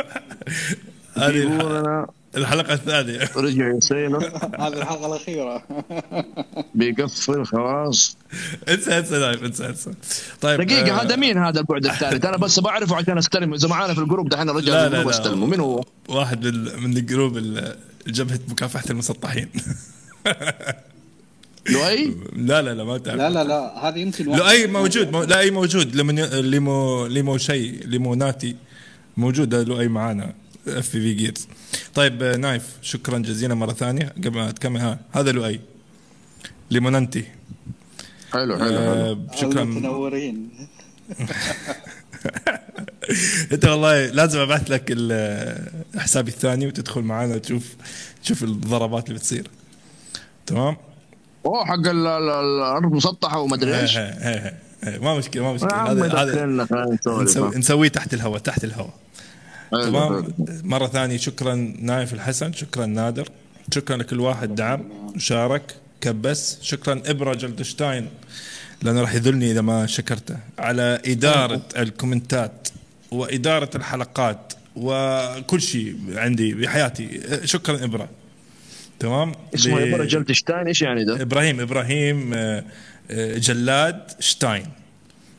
هذه الحلقة الثانية. رجع يسيله [LAUGHS] هذه الحلقة الأخيرة. [LAUGHS] بيقفل خلاص. انسى انسى نايف انسى انسى. طيب دقيقة آه، هذا مين هذا البعد الثالث أنا بس بعرفه عشان أستلم. إذا معانا في ال group دحين لا، رجع لا، ال group لا. استلمه مين هو؟ واحد من الجروب ال- جبهة مكافحة المسطحين. [LAUGHS] لؤي؟ لا لا لا ما تعرف. لا لا لا هذه يمكن لؤي موجود مو... لا أي موجود. لمن ليمو ليمو شيء ليمو ناتي موجود. لؤي معانا. اف في جيرز طيب آه، نايف شكرا جزيلا مرة ثانية. قبل ما تكمل ها هذا لؤي ليمونانتي. حلو حلو حلو. آه شكرا المتنورين. [LAUGHS] أنت والله لازم أبعث لك ال- حسابي الثاني وتدخل معانا تشوف تشوف الضربات اللي بتصير. تمام؟ أوه حق ال- ال- الأرض مسطحة وما أدري إيش. [LAUGHS] ما مشكلة ما مشكلة. عم هذا هذا نسويه تحت الهواء تحت الهواء. تمام؟ حلو. مرة ثانية شكرا نايف الحسن شكرا نادر شكرا لكل واحد دعم شارك كبس شكرا إبرة جلدشتاين لأنه راح يذلني إذا ما شكرته. على إدارة الكومنتات وإدارة الحلقات وكل شيء عندي بحياتي شكرا إبرة. تمام؟ اسمه إبرة جلتشتاين إيش يعني ده؟ إبراهيم إبراهيم آه، آه، جلاد شتاين.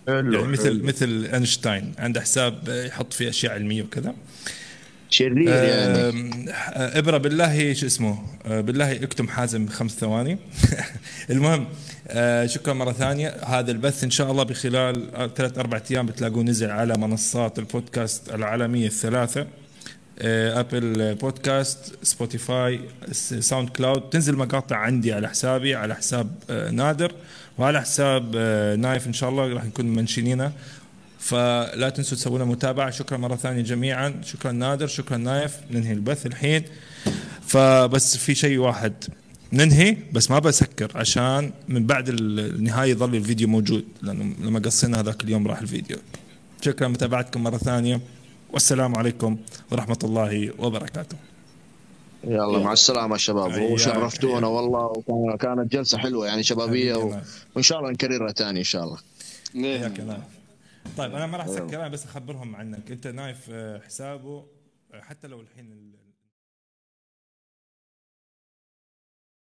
حلو يعني مثل حلو. مثل أينشتاين عنده حساب يحط فيه أشياء علمية وكذا. شرير يعني. إبرة بالله شو اسمه؟ أه، بالله اكتم حازم خمس ثواني. [LAUGHS] المهم أه، شكرا مرة ثانية. هذا البث إن شاء الله بخلال ثلاث أربع أيام بتلاقوه نزل على منصات البودكاست العالمية الثلاثة. Apple Podcast Spotify SoundCloud تنزل مقاطع عندي على حسابي على حساب أه، نادر. وعلى حساب أه، نايف إن شاء الله راح نكون منشنينه فلا تنسوا تسوون متابعة. شكرا مرة ثانية جميعا. شكرا نادر شكرا نايف. ننهي البث الحين. فبس في شيء واحد. ننهي بس ما بسكر عشان من بعد النهاية يظل الفيديو موجود. لأنه لما قصينا هذاك اليوم راح الفيديو. شكرا متابعتكم مرة ثانية. والسلام عليكم ورحمة الله وبركاته. يلا مع السلامة شباب. وشرفتونا. والله وكان- كانت جلسة حلوة يعني شبابية و... وإن شاء الله نكررها ثاني إن شاء الله؟ حياك يا نايف طيب أنا ما راح أسكر أنا بس أخبرهم عنك. أنت نايف آه، حسابه آه، حتى لو الحين ال-